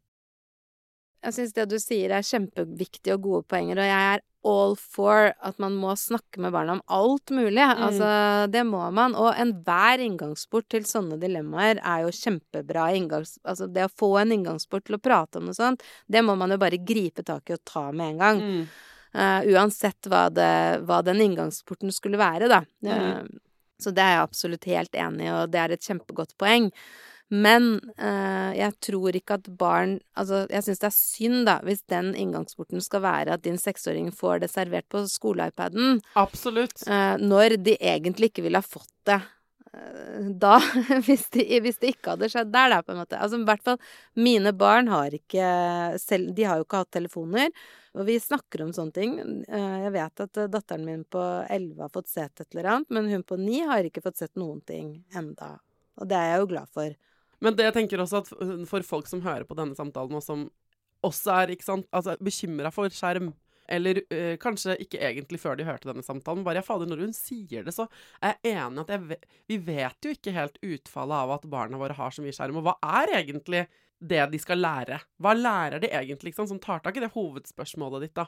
S2: Jeg syns det du sier er kjempeviktige og gode poenger, og jeg er all for at man må snakke med barna om alt mulig. Mm. Altså, det må man. Og enhver inngangsport til sånne dilemmaer er jo kjempebra inngangs... Altså, det å få en inngangsport til å prate om noe sånt, det må man jo bare gripe tak i og ta med en gang. Mm. Uh, uansett hva, det, hva, den inngangsporten skulle være, da. Mm. Uh, så det er jeg absolutt helt enig i, og det er et kjempegodt poeng. Men eh, jeg tror ikke at barn Altså, jeg syns det er synd, da, hvis den inngangsporten skal være at din seksåring får det servert på skole-iPaden.
S1: Absolutt.
S2: Eh, når de egentlig ikke ville ha fått det. Eh, da, (laughs) hvis, de, hvis det ikke hadde skjedd der, da, på en måte. Altså, i hvert fall mine barn har ikke selv De har jo ikke hatt telefoner. Og vi snakker om sånne ting. Eh, jeg vet at datteren min på elleve har fått sett et eller annet, men hun på ni har ikke fått sett noen ting enda. Og det er jeg jo glad for.
S1: Men det jeg tenker også at for folk som hører på denne samtalen, og som også er ikke altså, bekymra for skjerm eller øh, kanskje ikke egentlig før de hørte denne samtalen. Bare ja, fader, når hun sier det, så er jeg enig at jeg ve vi vet jo ikke helt utfallet av at barna våre har så mye skjerm. Og hva er egentlig det de skal lære? Hva lærer de egentlig, liksom, som tar tak i det hovedspørsmålet ditt, da?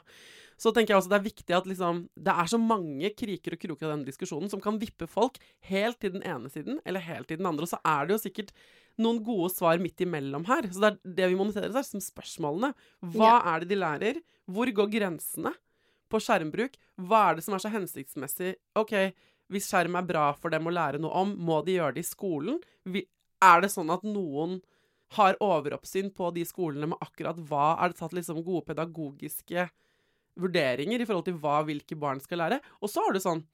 S1: Så tenker jeg også det er viktig at liksom Det er så mange kriker og kroker av denne diskusjonen som kan vippe folk helt til den ene siden eller helt til den andre. Og så er det jo sikkert noen gode svar midt imellom her. Så det er det vi moniterer, der, som spørsmålene. Hva ja. er det de lærer? Hvor går grensene på skjermbruk? Hva er det som er så hensiktsmessig? OK, hvis skjerm er bra for dem å lære noe om, må de gjøre det i skolen? Er det sånn at noen har overoppsyn på de skolene med akkurat hva Er det tatt liksom gode pedagogiske vurderinger i forhold til hva hvilke barn skal lære? Og så har du sånn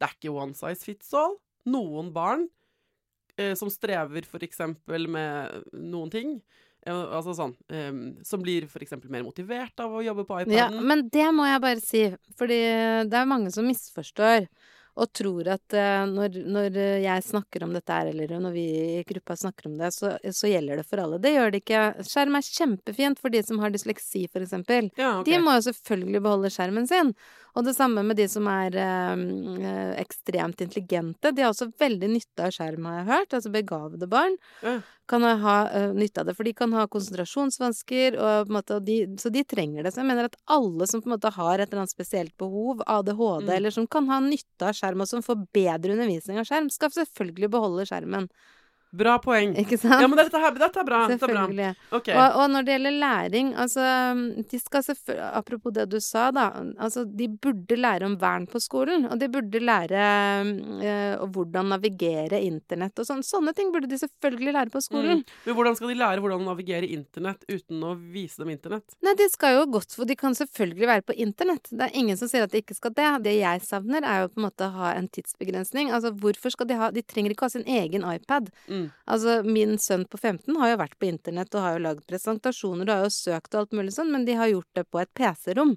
S1: Det er ikke one size fits all. Noen barn som strever f.eks. med noen ting. Eh, altså sånn eh, Som blir f.eks. mer motivert av å jobbe på iPaden.
S2: Ja, men det må jeg bare si, fordi det er mange som misforstår og tror at uh, når, når, jeg snakker om dette her, eller når vi i gruppa snakker om det, så, så, gjelder det for alle. Det gjør det ikke. Skjerm er kjempefint for de som har dysleksi, eksempel. Ja, okay. De må jo selvfølgelig beholde skjermen sin. Og det samme med de som er eh, ekstremt intelligente. De har også veldig nytte av skjerm, har jeg hørt. Altså begavede barn ja. kan ha eh, nytte av det. For de kan ha konsentrasjonsvansker, og, måte, og de, så de trenger det. Så jeg mener at alle som på en måte har et eller annet spesielt behov, ADHD, mm. eller som kan ha nytte av skjerm, og som får bedre undervisning av skjerm, skal selvfølgelig beholde skjermen.
S1: Bra poeng.
S2: Ikke sant?
S1: Ja, men dette, her, dette er bra.
S2: Selvfølgelig.
S1: Er bra. Okay.
S2: Og, og, når det gjelder læring, altså de skal Apropos det du sa, da. Altså, de burde lære om vern på skolen. Og de burde lære øh, hvordan navigere internett og sånn. Sånne ting burde de selvfølgelig lære på skolen. Mm.
S1: Men hvordan skal de lære hvordan navigere internett uten å vise dem internett?
S2: Nei, de skal jo godt for De kan selvfølgelig være på internett. Det er ingen som sier at de ikke skal det. Det jeg savner, er jo på en måte å ha en tidsbegrensning. Altså, hvorfor skal de ha De trenger ikke ha sin egen iPad. Mm. Mm. Altså, min sønn på 15 har jo vært på internett og har jo lagd presentasjoner og har jo søkt og alt mulig sånn, men de har gjort det på et PC-rom.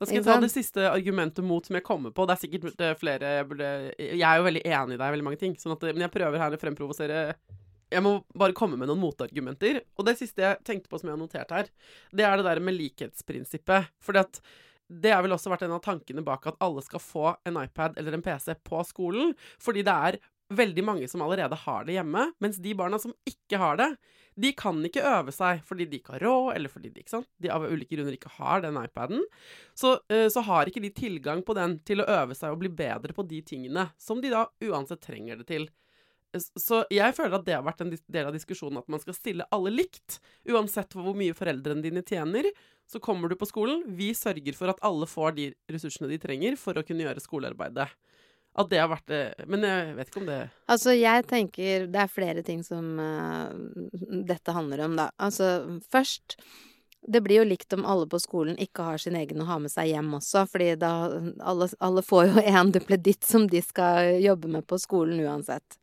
S1: Da skal jeg ta det siste argumentet mot som jeg kommer på. Det er sikkert eh, flere Jeg, burde, jeg er jo veldig enig i deg i veldig mange ting, sånn at, men jeg prøver her å fremprovosere jeg må bare komme med noen motargumenter. Og det siste jeg tenkte på som jeg har notert her, det er det der med likhetsprinsippet. Fordi at det har vel også vært en av tankene bak at alle skal få en iPad eller en PC på skolen. Fordi det er veldig mange som allerede har det hjemme, mens de barna som ikke har det, De kan ikke øve seg fordi de ikke har råd, eller fordi de, de av ulike grunner ikke har den iPaden. Så, eh, så har ikke de tilgang på den til å øve seg og bli bedre på de tingene som de da uansett trenger det til. Så jeg føler at det har vært en del av diskusjonen at man skal stille alle likt. Uansett hvor mye foreldrene dine tjener, så kommer du på skolen. Vi sørger for at alle får de ressursene de trenger for å kunne gjøre skolearbeidet. At det har vært det, Men jeg vet ikke om det
S2: Altså, jeg tenker det er flere ting som uh, dette handler om, da. Altså, først det blir jo likt om alle på skolen ikke har sin egen å ha med seg hjem også, fordi da alle, alle får jo (laughs) en dupleditt som de skal jobbe med på skolen uansett.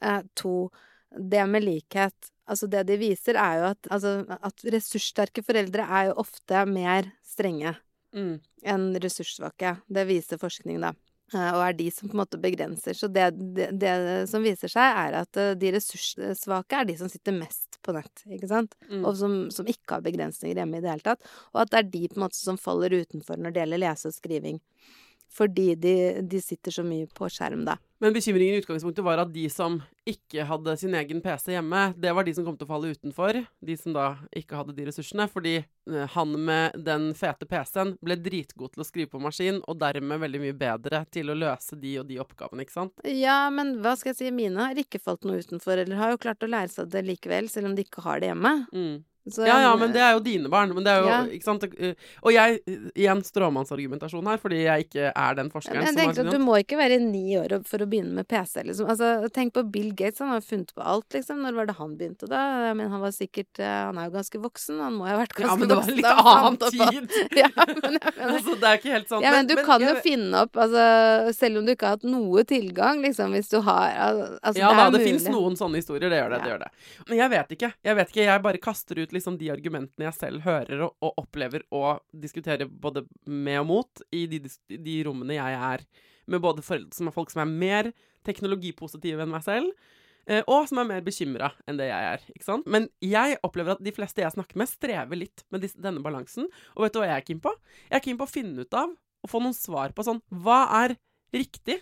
S2: Eh, to, det med likhet. Altså, det de viser, er jo at, altså, at ressurssterke foreldre er jo ofte mer strenge
S1: mm.
S2: enn ressurssvake. Det viser forskning, da. Eh, Og er de som på en måte begrenser. Så det, det, det som viser seg, er at eh, de ressurssvake er de som sitter mest på nett, ikke sant?
S1: Mm.
S2: Og som, som ikke har begrensninger hjemme i det hele tatt. Og at det er de på en måte som faller utenfor når det gjelder lese og skriving. Fordi de, de sitter så mye på skjerm, da.
S1: Men bekymringen i utgangspunktet var at de som ikke hadde sin egen PC hjemme, det var de som kom til å falle utenfor. De som da ikke hadde de ressursene. Fordi eh, han med den fete PC-en ble dritgod til å skrive på maskin, og dermed veldig mye bedre til å løse de og de oppgavene, ikke sant?
S2: Ja, men hva skal jeg si, mine har ikke falt noe utenfor, eller har jo klart å lære seg det likevel, selv om de ikke har det hjemme.
S1: Mm.
S2: Så
S1: Ja, ja, men det er jo dine barn. Men det er jo,
S2: Ja.
S1: ikke sant? eh, Og jeg, igjen stråmannsargumentasjon her, fordi jeg ikke er den forskeren
S2: Men jeg tenker at Du må ikke være ni år for å begynne med PC. Liksom. Altså, tenk på Bill Gates, han har funnet på alt. Liksom. Når var det han begynte, da? Men han var sikkert eh, Han er jo ganske voksen. Han må ha vært ganske
S1: Ja, men det var
S2: en
S1: litt annen tid. (laughs)
S2: ja, men (laughs) mener
S1: Altså, det er ikke helt sant.
S2: ja, men du kan jo finne opp, altså, selv om du ikke har hatt noe tilgang, liksom, hvis du har altså,
S1: ja
S2: det
S1: da, det fins noen sånne historier. Det gjør det. det gjør det. Men jeg vet ikke. Jeg vet ikke, jeg bare kaster ut liksom de argumentene jeg selv hører og, og opplever og diskuterer både med og mot i de, de rommene jeg er med både foreldre som er folk som er mer teknologipositive enn meg selv. eh, Og som er mer bekymra enn det jeg er. ikke sant? Men jeg opplever at de fleste jeg snakker med, strever litt med disse, denne balansen. Og vet du hva jeg er keen på? Jeg er keen på å finne ut av og få noen svar på sånn Hva er riktig?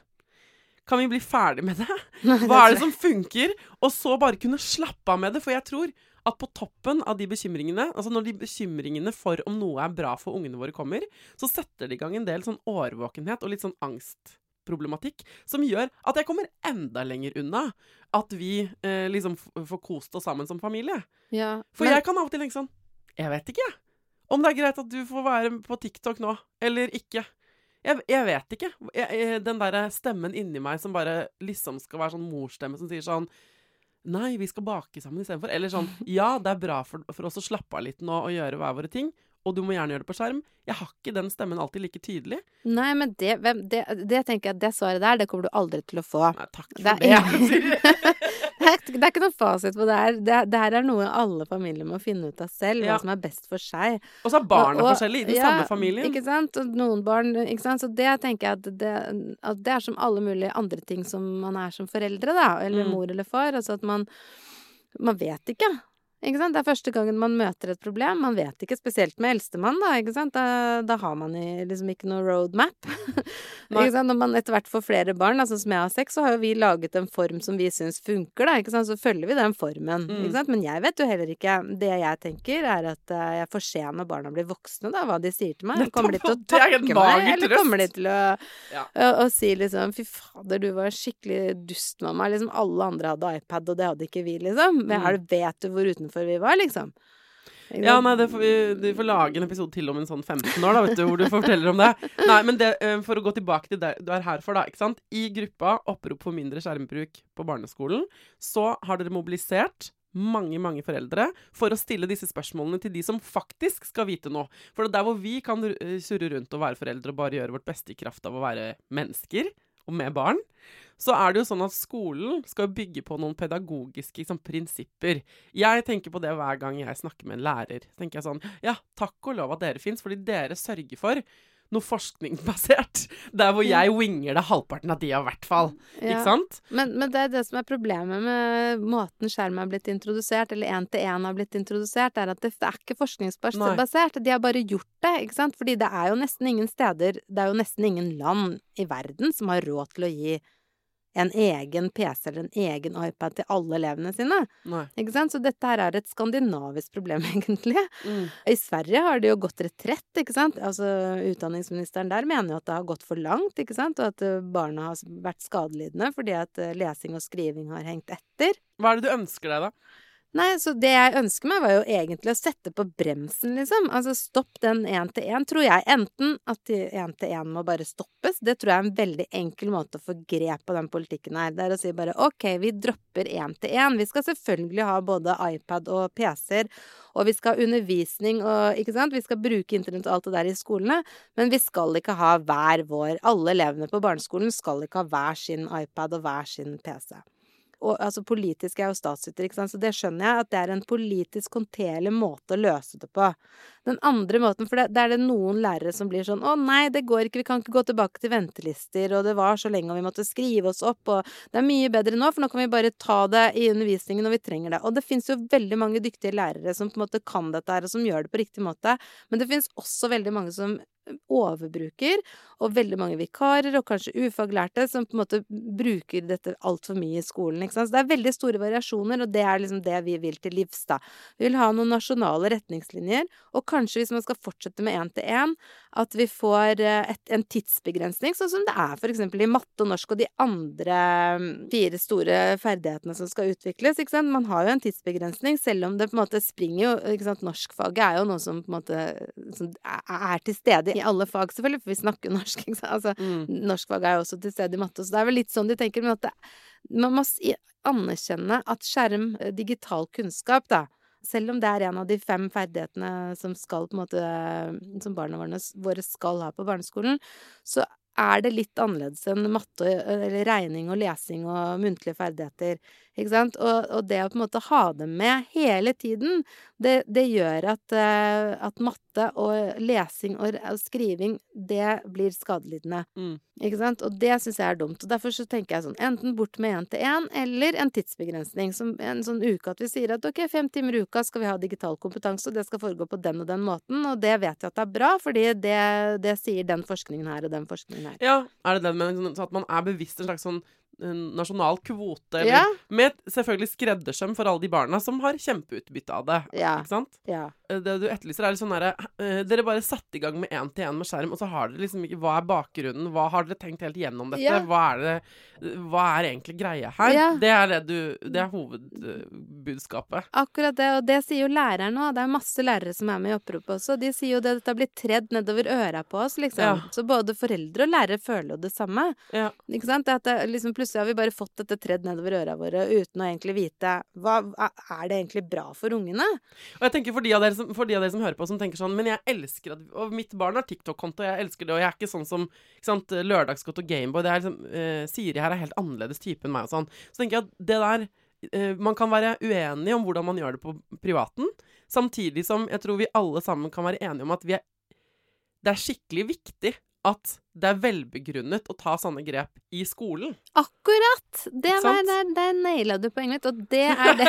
S1: Kan vi bli ferdig med det? (laughs) Hva er det som funker? Og så bare kunne slappe av med det. For jeg tror at på toppen av de bekymringene, altså når de bekymringene for om noe er bra for ungene våre kommer, så setter det i gang en del sånn årvåkenhet og litt sånn angstproblematikk som gjør at jeg kommer enda lenger unna at vi eh, liksom får kost oss sammen som familie.
S2: Ja,
S1: For
S2: men-
S1: jeg kan av og til tenke sånn Jeg vet ikke, jeg. Om det er greit at du får være på TikTok nå, eller ikke. Jeg, jeg vet ikke. Jeg, jeg, den derre stemmen inni meg som bare liksom skal være sånn morsstemme som sier sånn Nei, vi skal bake sammen istedenfor. Eller sånn Ja, det er bra for, for oss å slappe av litt nå og gjøre hver våre ting. Og du må gjerne gjøre det på skjerm. Jeg har ikke den stemmen alltid like tydelig.
S2: Nei, men det, det, det tenker jeg at det svaret der, det kommer du aldri til å få.
S1: Nei, takk for
S2: Det
S1: det. (laughs)
S2: det, er, det er ikke noe fasit på det her. Det, det her er noe alle familier må finne ut av selv,
S1: Ja.
S2: hva som er best for seg.
S1: Og så er barna
S2: Og- og-
S1: forskjellige i den
S2: ja,
S1: samme familien.
S2: Ikke sant? Og noen barn ikke sant? Så det tenker jeg at det, at det er som alle mulige andre ting som man er som foreldre, da. Eller
S1: Mm.
S2: mor eller far. Altså at man Man vet ikke. Ikke sant? Det er første gangen man møter et problem. Man vet ikke, spesielt med eldstemann, da. Ikke sant? Da, da har man liksom ikke noe roadmap. (laughs) Ikke sant? Når man etter hvert får flere barn, altså som jeg har seks, så har jo vi laget en form som vi syns funker, da. Ikke sant? Så følger vi den formen.
S1: Mm.
S2: Ikke sant? Men jeg vet jo heller ikke Det jeg tenker, er at eh, jeg får se når barna blir voksne, da, hva de sier til meg. Kommer de til å (laughs) takke meg, eller kommer de til å
S1: Ja.
S2: å, å si liksom Fy fader, du var skikkelig dust, mamma. Liksom alle andre hadde iPad, og det hadde ikke vi, liksom. Men
S1: Mm.
S2: er vet du hvor utenfor vi var, liksom?
S1: Ja, nei, det får vi, vi får lage en episode til om en sånn 15 år, da, vet du, hvor du forteller om det. Nei, men det, eh, for å gå tilbake til det du er her for, da, ikke sant. I gruppa Opprop for mindre skjermbruk på barneskolen, så har dere mobilisert mange, mange foreldre for å stille disse spørsmålene til de som faktisk skal vite noe. For det er der hvor vi kan surre rundt og være foreldre og bare gjøre vårt beste i kraft av å være mennesker, og med barn, så er det jo sånn at skolen skal bygge på noen pedagogiske liksom, prinsipper. Jeg tenker på det hver gang jeg snakker med en lærer. Så tenker jeg sånn Ja, takk og lov at dere fins, fordi dere sørger for noe forskningsbasert. Der hvor jeg winger det halvparten av tida, i hvert fall.
S2: Ja.
S1: Ikke sant?
S2: Men, men det er det som er problemet med måten skjerm er blitt introdusert, eller én-til-én har blitt introdusert, er at det er ikke
S1: Nei.
S2: forskningsbasert. De har bare gjort det, ikke sant. Fordi det er jo nesten ingen steder, det er jo nesten ingen land i verden som har råd til å gi en egen PC eller en egen iPad til alle elevene sine.
S1: Nei.
S2: Ikke sant? Så dette her er et skandinavisk problem, (laughs) egentlig.
S1: Mm.
S2: I Sverige har det jo gått retrett, ikke sant. Altså utdanningsministeren der mener jo at det har gått for langt, ikke sant. Og at eh, barna har vært skadelidende fordi at eh, lesing og skriving har hengt etter.
S1: Hva er det du ønsker deg, da?
S2: Nei, så det jeg ønsker meg, var jo egentlig å sette på bremsen, liksom. Altså stopp den én-til-én, tror jeg. Enten at én-til-én må bare stoppes. Det tror jeg er en veldig enkel måte å få grep på den politikken her. Det er å si bare OK, vi dropper én-til-én. Vi skal selvfølgelig ha både iPad og PC-er. Og vi skal ha undervisning og Ikke sant? Vi skal bruke internett og alt det der i skolene. Men vi skal ikke ha hver vår Alle elevene på barneskolen skal ikke ha hver sin iPad og hver sin PC og altså politisk er jo statsyter, ikke sant, så det skjønner jeg at det er en politisk håndterlig måte å løse det på. Den andre måten, for det er det noen lærere som blir sånn å nei, det går ikke, vi kan ikke gå tilbake til ventelister, og det var så lenge, og vi måtte skrive oss opp, og det er mye bedre nå, for nå kan vi bare ta det i undervisningen når vi trenger det. Og det fins jo veldig mange dyktige lærere som på en måte kan dette her, og som gjør det på riktig måte, men det fins også veldig mange som overbruker, og veldig mange vikarer, og kanskje ufaglærte, som på en måte bruker dette altfor mye i skolen. Ikke sant? Så det er veldig store variasjoner, og det er liksom det vi vil til livs, da. Vi vil ha noen nasjonale retningslinjer, og kanskje hvis man skal fortsette med én-til-én, at vi får eh, et, en tidsbegrensning, sånn som det er for eksempel i matte og norsk og de andre mm, fire store ferdighetene som skal utvikles, ikke sant. Man har jo en tidsbegrensning, selv om det på en måte springer jo ikke sant? Norskfaget er jo noe som på en måte som er til stede i alle fag, selvfølgelig, for vi snakker norsk. Ikke sant? Altså,
S1: Mm.
S2: Norskfag er jo også til stede i matte, så det er vel litt sånn de tenker. Men at det, man må anerkjenne at skjerm, eh, digital kunnskap, da selv om det er en av de fem ferdighetene som skal måte Som barna våre, våre skal ha på barneskolen, så er det litt annerledes enn matte, eller regning og lesing og muntlige ferdigheter. Ikke sant? Og, og det å på en måte ha dem med hele tiden, det, det gjør at, eh, at matte og lesing og, og skriving, det blir skadelidende.
S1: Mm.
S2: Ikke sant? Og det syns jeg er dumt. Og derfor så tenker jeg sånn enten bort med én-til-én, eller en tidsbegrensning. Som en sånn uke at vi sier at ok, fem timer i uka skal vi ha digital kompetanse, og det skal foregå på den og den måten. Og det vet jeg at det er bra, fordi det, det sier den forskningen her og den forskningen her.
S1: Ja, er det det med sånn at man er bevisst en slags sånn nasjonal kvote, eller
S2: Ja.
S1: med selvfølgelig skreddersøm for alle de barna som har kjempeutbytte av det.
S2: Ja.
S1: Ikke sant?
S2: Ja.
S1: Det du etterlyser, er litt sånn derre uh, Dere bare satte i gang med én-til-én med skjerm, og så har dere liksom ikke Hva er bakgrunnen? Hva har dere tenkt helt gjennom dette?
S2: Ja.
S1: Hva er det Hva er egentlig greia her?
S2: Ja.
S1: Det er det du Det er hovedbudskapet.
S2: Akkurat det, og det sier jo læreren òg. Det er masse lærere som er med i oppropet også. De sier jo det at dette blir tredd nedover øra på oss, liksom.
S1: Ja.
S2: Så både foreldre og lærere føler jo det samme.
S1: Ja.
S2: Ikke sant? At det, liksom, plutselig har vi bare fått dette tredd nedover øra våre uten å egentlig vite hva Er det egentlig bra for ungene?
S1: Og jeg tenker for de, av dere som, for de av dere som hører på, som tenker sånn Men jeg elsker at Og mitt barn har TikTok-konto, jeg elsker det, og jeg er ikke sånn som ikke sant, Lørdagsgodt og Gameboy. Det er liksom uh, Siri her er helt annerledes type enn meg og sånn. Så tenker jeg at det der eh, Man kan være uenig om hvordan man gjør det på privaten, samtidig som jeg tror vi alle sammen kan være enige om at vi er Det er skikkelig viktig at det er velbegrunnet å ta sånne grep i skolen.
S2: Akkurat! Det var der, der naila du poenget mitt, og det er (laughs) det.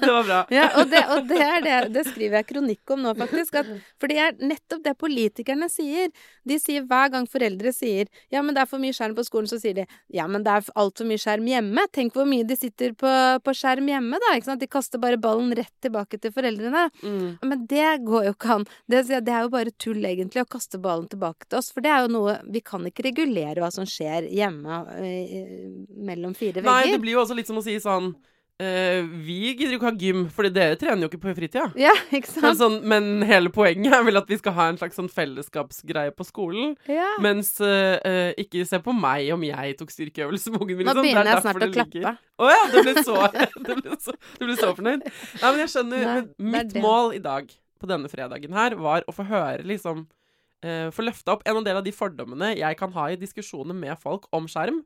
S1: det var bra.
S2: Ja, og det, og det er det Det skriver jeg kronikk om nå, faktisk. At, for det er nettopp det politikerne sier. De sier hver gang foreldre sier ja, men det er for mye skjerm på skolen, så sier de ja, men det er altfor mye skjerm hjemme. Tenk hvor mye de sitter på, på skjerm hjemme, da. Ikke sant? De kaster bare ballen rett tilbake til foreldrene.
S1: Mm.
S2: Men det går jo ikke an. Det, det er jo bare tull, egentlig, å kaste ballen tilbake til oss. For det er jo noe Vi kan ikke regulere hva som skjer hjemme eh, mellom fire vegger.
S1: Nei, det blir jo også litt som å si sånn Uh, Vi gidder jo ikke ha gym, fordi dere trener jo ikke på fritida.
S2: Ja, ikke
S1: Men,
S2: sant?
S1: sånn, men hele poenget er vel at vi skal ha en slags sånn fellesskapsgreie på skolen.
S2: Ja.
S1: Mens uh, ikke se på meg om jeg tok styrkeøvelse med ungen min.
S2: Nå
S1: liksom. Er
S2: begynner jeg snart å klappe.
S1: Å ja, du ble så, (laughs) så, så fornøyd. Nei, men jeg skjønner.
S2: Nei,
S1: men mitt mål i dag på denne fredagen her var å få høre liksom eh, Få løfta opp en del av de fordommene jeg kan ha i diskusjoner med folk om skjerm.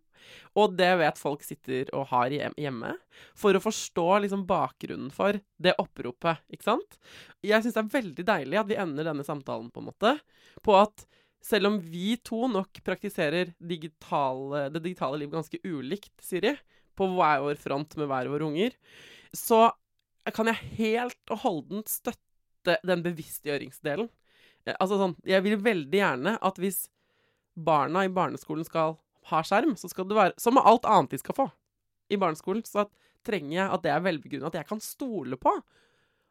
S1: Og det vet folk sitter og har hjemme. For å forstå liksom bakgrunnen for det oppropet, ikke sant? Jeg syns det er veldig deilig at vi ender denne samtalen på en måte på at selv om vi to nok praktiserer digitale, det digitale liv ganske ulikt, Siri, på hver vår front med hver våre unger, så kan jeg helt og holdent støtte den bevisstgjøringsdelen. Eh, Altså sånn, Jeg vil veldig gjerne at hvis barna i barneskolen skal ha skjerm, så skal det være Som med alt annet de skal få i barneskolen, så at, trenger jeg at det er velbegrunnet. At jeg kan stole på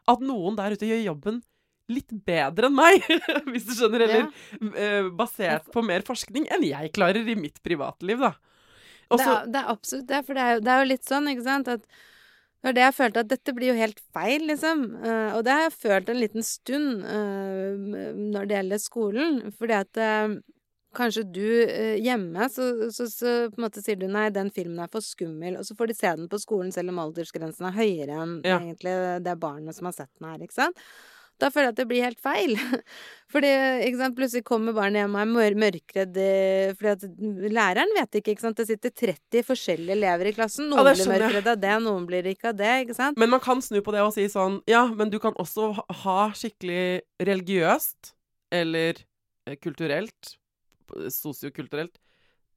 S1: at noen der ute gjør jobben litt bedre enn meg, (laughs) hvis du skjønner, eller eh, basert på mer forskning enn jeg klarer i mitt privatliv, da.
S2: Det er, det er absolutt det, for det er, jo, det er jo litt sånn, ikke sant, at det var det jeg følte, at dette blir jo helt feil, liksom. Eh, og det har jeg følt en liten stund eh, når det gjelder skolen. Fordi at eh, kanskje du hjemme, så, så, så på en måte sier du nei, den filmen er for skummel, og så får de se den på skolen selv om aldersgrensen er høyere enn
S1: Ja.
S2: egentlig det barnet som har sett den her, ikke sant. Da føler jeg at det blir helt feil. (laughs) Fordi ikke sant, plutselig kommer barnet hjem og er mør mørkredd eh, fordi at læreren vet ikke, ikke sant. Det sitter 30 forskjellige elever i klassen. Noen
S1: ja,
S2: blir mørkredd av det, noen blir ikke av det, ikke sant.
S1: men man kan snu på det og si sånn Ja, men du kan også ha- skikkelig religiøst eller eh, kulturelt, sosiokulturelt,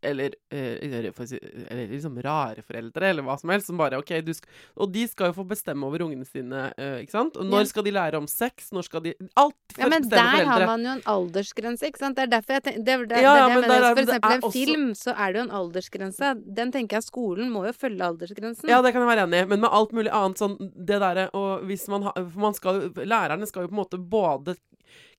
S1: eller, eh, eller for liksom rare foreldre, eller hva som helst, som bare OK, du skal Og de skal jo få bestemme over ungene sine, eh, ikke sant? Og når skal de lære om sex? Når skal de Alt
S2: Ja, men
S1: der
S2: der har man jo en aldersgrense, ikke sant. Det er derfor jeg tenker Det, det, det,
S1: Ja,
S2: det
S1: men der
S2: For eksempel en
S1: også-
S2: film, så er det jo en aldersgrense. Den tenker jeg skolen må jo følge aldersgrensen.
S1: Ja, det kan jeg være enig i, men med alt mulig annet sånn Det derre og hvis man har For man skal Lærerne skal jo på en måte både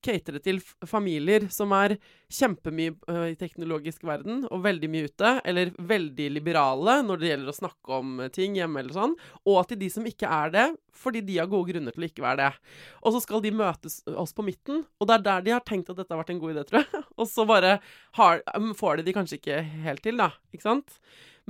S1: catere til familier som er kjempemye øh, i teknologisk verden, og veldig mye ute, eller veldig liberale når det gjelder å snakke om øh, ting hjemme eller sånn, og til de som ikke er det, fordi de har gode grunner til å ikke være det. Og så skal de møtes oss på midten, og det er der de har tenkt at dette har vært en god idé, tror jeg. (laughs) Og så bare har, får de de kanskje ikke helt til, da. Ikke sant?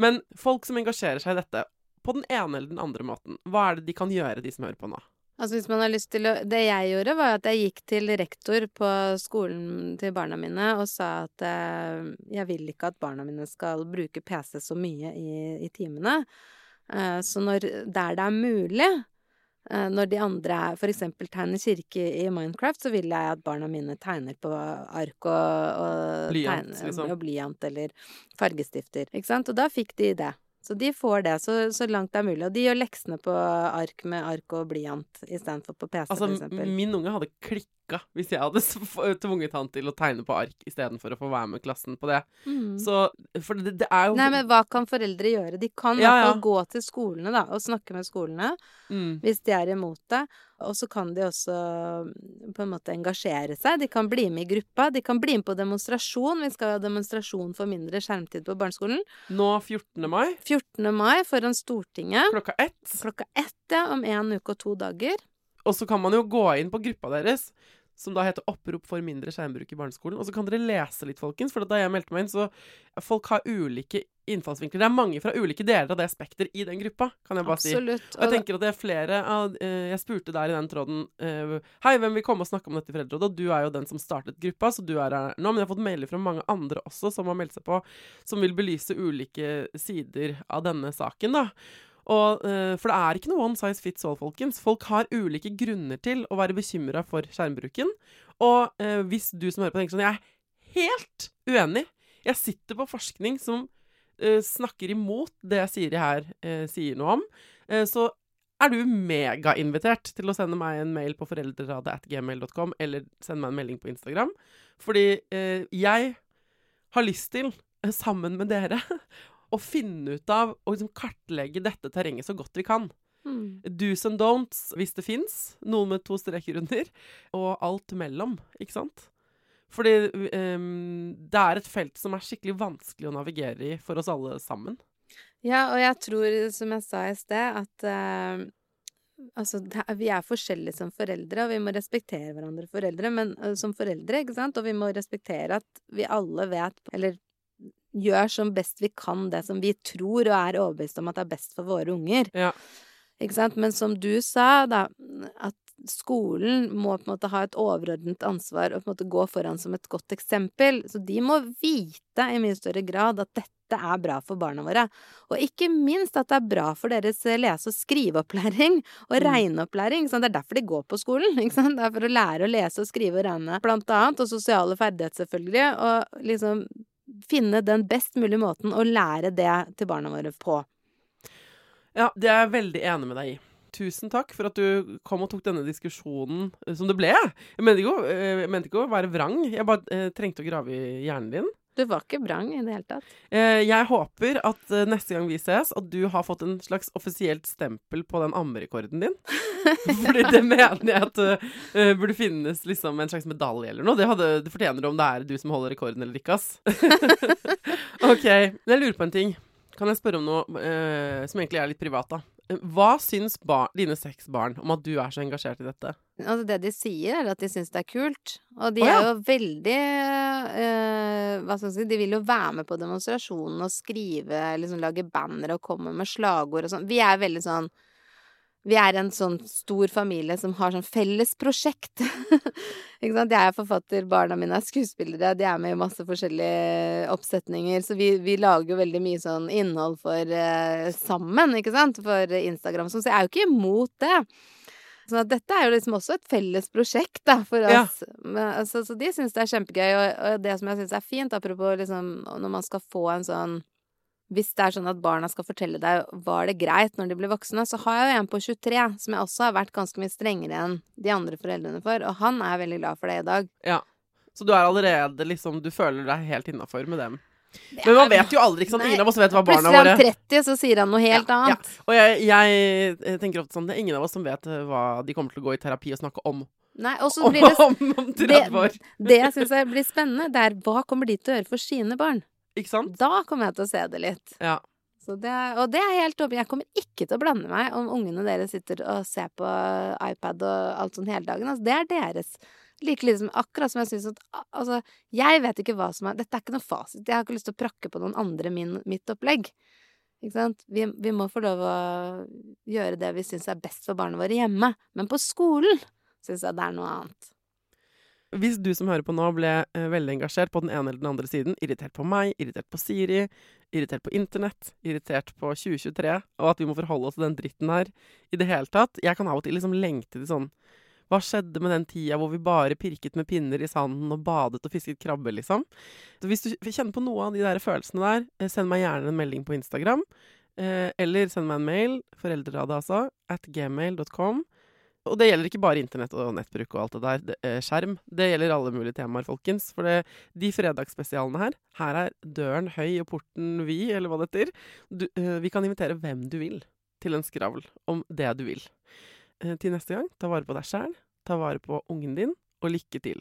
S1: Men folk som engasjerer seg i dette, på den ene eller den andre måten, hva er det de kan gjøre, de som hører på nå?
S2: Altså hvis man har lyst til å Det jeg gjorde, var at jeg gikk til rektor på skolen til barna mine og sa at eh, jeg vil ikke at barna mine skal bruke PC så mye i, i timene. Eh, så når der det er mulig eh, når de andre f.eks. tegner kirke i Minecraft, så vil jeg at barna mine tegner på ark og, og,
S1: Blyant,
S2: tegner-
S1: liksom.
S2: og blyant eller fargestifter. Ikke sant? Og da fikk de det. Så de får det så, så langt det er mulig. Og de gjør leksene på ark med ark og blyant istedenfor på PC,
S1: Altså,
S2: eksempel.
S1: min unge hadde klikka hvis jeg hadde (laughs) tvunget han til å tegne på ark istedenfor å få være med klassen på det.
S2: Mm.
S1: Så For det, det er jo
S2: Nei, men hva kan foreldre gjøre? De kan i
S1: Ja,
S2: hvert
S1: ja.
S2: fall gå til skolene da, og snakke med skolene
S1: mm.
S2: hvis de er imot det. Og så kan de også mm, på en måte engasjere seg. De kan bli med i gruppa. De kan bli med på demonstrasjon. Vi skal ha demonstrasjon for mindre skjermtid på barneskolen.
S1: Nå 14. mai,
S2: 14. mai foran Stortinget.
S1: klokka ett.
S2: Klokka ett, ja, om en uke og to dager.
S1: Og så kan man jo gå inn på gruppa deres, som da heter 'Opprop for mindre skjermbruk i barneskolen'. Og så kan dere lese litt, folkens, for da jeg meldte meg inn, så folk har ulike innfallsvinkler. Det er mange fra ulike deler av det spekter i den gruppa, kan jeg bare si.
S2: Absolutt.
S1: Og jeg tenker at det er flere av uh, Jeg spurte der i den tråden uh, Hei, hvem vil komme og snakke om dette i Foreldrerådet? Og du er jo den som startet gruppa, så du er her nå. Men jeg har fått mailer fra mange andre også som har meldt seg på, som vil belyse ulike sider av denne saken, da. Og, eh, for det er ikke noe one size fits all, folkens. Folk har ulike grunner til å være bekymra for skjermbruken. Og eh, hvis du som hører på tenker sånn Jeg er helt uenig. Jeg sitter på forskning som eh, snakker imot det Siri her eh, sier noe om. Så er du megainvitert til å sende meg en mail på foreldreradet.gmail.com eller sende meg en melding på Instagram. Fordi eh, jeg har lyst til, sammen med dere, å finne ut av og liksom kartlegge dette terrenget så godt vi kan.
S2: Mm.
S1: Do's and don'ts, hvis det fins. Noen med to streker under. Og alt mellom, ikke sant? Fordi um, det er et felt som er skikkelig vanskelig å navigere i for oss alle sammen.
S2: Ja, og jeg tror, som jeg sa i sted, at uh Altså, vi er forskjellige som foreldre, og vi må respektere hverandre foreldre, men eh, som foreldre, ikke sant, og vi må respektere at vi alle vet, eller gjør som best vi kan det som vi tror og er overbevist om at er best for våre unger.
S1: Ja.
S2: Ikke sant? Men som du sa, da, at skolen må på en måte ha et overordnet ansvar og på en måte gå foran som et godt eksempel. Så de må vite i mye større grad at dette er bra for barna våre. Og ikke minst at det er bra for deres lese- og skriveopplæring og
S1: Mm.
S2: regneopplæring. Det er derfor de går på skolen. (laughs) Det er for å lære å lese og skrive og regne, blant annet, og sosiale ferdigheter, selvfølgelig. Og liksom finne den best mulige måten å lære det til barna våre på.
S1: Ja, det er jeg veldig enig med deg i. Tusen takk for at du kom og tok denne diskusjonen eh, som det ble. Eh, jeg mente ikke å være vrang, jeg bare eh, trengte å grave i hjernen din.
S2: Du var ikke vrang i det hele tatt.
S1: Eh, jeg håper at eh, neste gang vi ses, at du har fått en slags offisielt stempel på den ammerekorden din. (laughs) Fordi det mener jeg at uh, burde finnes liksom en slags medalje eller noe. Det, hadde, det fortjener du om det er du som holder rekorden eller ikke, ass. (laughs) OK. Men jeg lurer på en ting. Kan jeg spørre om noe uh, som egentlig er litt privat, da? Hva syns bar dine seks barn om at du er så engasjert i dette?
S2: Altså, det de sier, er at de syns det er kult. Og de
S1: oh, ja.
S2: er jo veldig eh, Hva skal jeg si De vil jo være med på demonstrasjonen og skrive, liksom lage banner og komme med slagord og sånn. Vi er veldig sånn vi er en sånn stor familie som har sånn felles prosjekt. (laughs) Ikke sant? Jeg er forfatter, barna mine er skuespillere, de er med i masse forskjellige oppsetninger. Så vi, vi lager jo veldig mye sånn innhold for eh, sammen, ikke sant, for Instagram. Så jeg er jo ikke imot det. Så at dette er jo liksom også et felles prosjekt da, for
S1: Ja.
S2: oss. Men, altså, så de syns det er kjempegøy. Og, og det som jeg syns er fint, apropos liksom når man skal få en sånn hvis det er sånn at barna skal fortelle deg var det greit når de blir voksne, så har jeg jo en på 23 som jeg også har vært ganske mye strengere enn de andre foreldrene for, og han er veldig glad for det i dag.
S1: Ja. Så du er allerede liksom Du føler deg helt innafor med dem? Men man vet jo aldri, ikke sant? Ingen av oss vet hva barna
S2: Plutselig er han 30, så sier han noe helt
S1: Ja, ja.
S2: annet.
S1: Og jeg, jeg, tenker ofte sånn Det er ingen av oss som vet eh, hva de kommer til å gå i terapi og snakke om
S2: Nei, og så blir det
S1: om, om 30 år.
S2: Det jeg syns blir spennende, det er hva kommer de til å gjøre for sine barn?
S1: Ikke sant?
S2: Da kommer jeg til å se det litt.
S1: Ja.
S2: Så det, og det er helt åpen. Jeg kommer ikke til å blande meg om ungene deres sitter og ser på iPad og alt sånn hele dagen. Altså, det er deres. Like lite som akkurat som jeg syns at Altså, jeg vet ikke hva som er Dette er ikke noe fasit. Jeg har ikke lyst til å prakke på noen andre min, mitt opplegg. Ikke sant? Vi, vi må få lov å gjøre det vi syns er best for barna våre hjemme. Men på skolen syns jeg det er noe annet.
S1: Hvis du som hører på nå ble eh, veldig engasjert på den ene eller den andre siden, irritert på meg, irritert på Siri, irritert på internett, irritert på 2023, og at vi må forholde oss til den dritten her i det hele tatt Jeg kan av og til liksom lengte til sånn Hva skjedde med den tida hvor vi bare pirket med pinner i sanden og badet og fisket krabbe, liksom? Så hvis du kjenner på noe av de der følelsene der, eh, send meg gjerne en melding på Instagram. Eh, eller send meg en mail, foreldreradet altså, at gmail.com. Og det gjelder ikke bare internett og nettbruk og alt det der. Det, eh, skjerm. Det gjelder alle mulige temaer, folkens. For det, de fredagsspesialene her, her er døren høy og porten vid, eller hva det heter. Du, eh, vi kan invitere hvem du vil til en skravl om det du vil. Eh, til neste gang, ta vare på deg sjæl, ta vare på ungen din, og lykke til.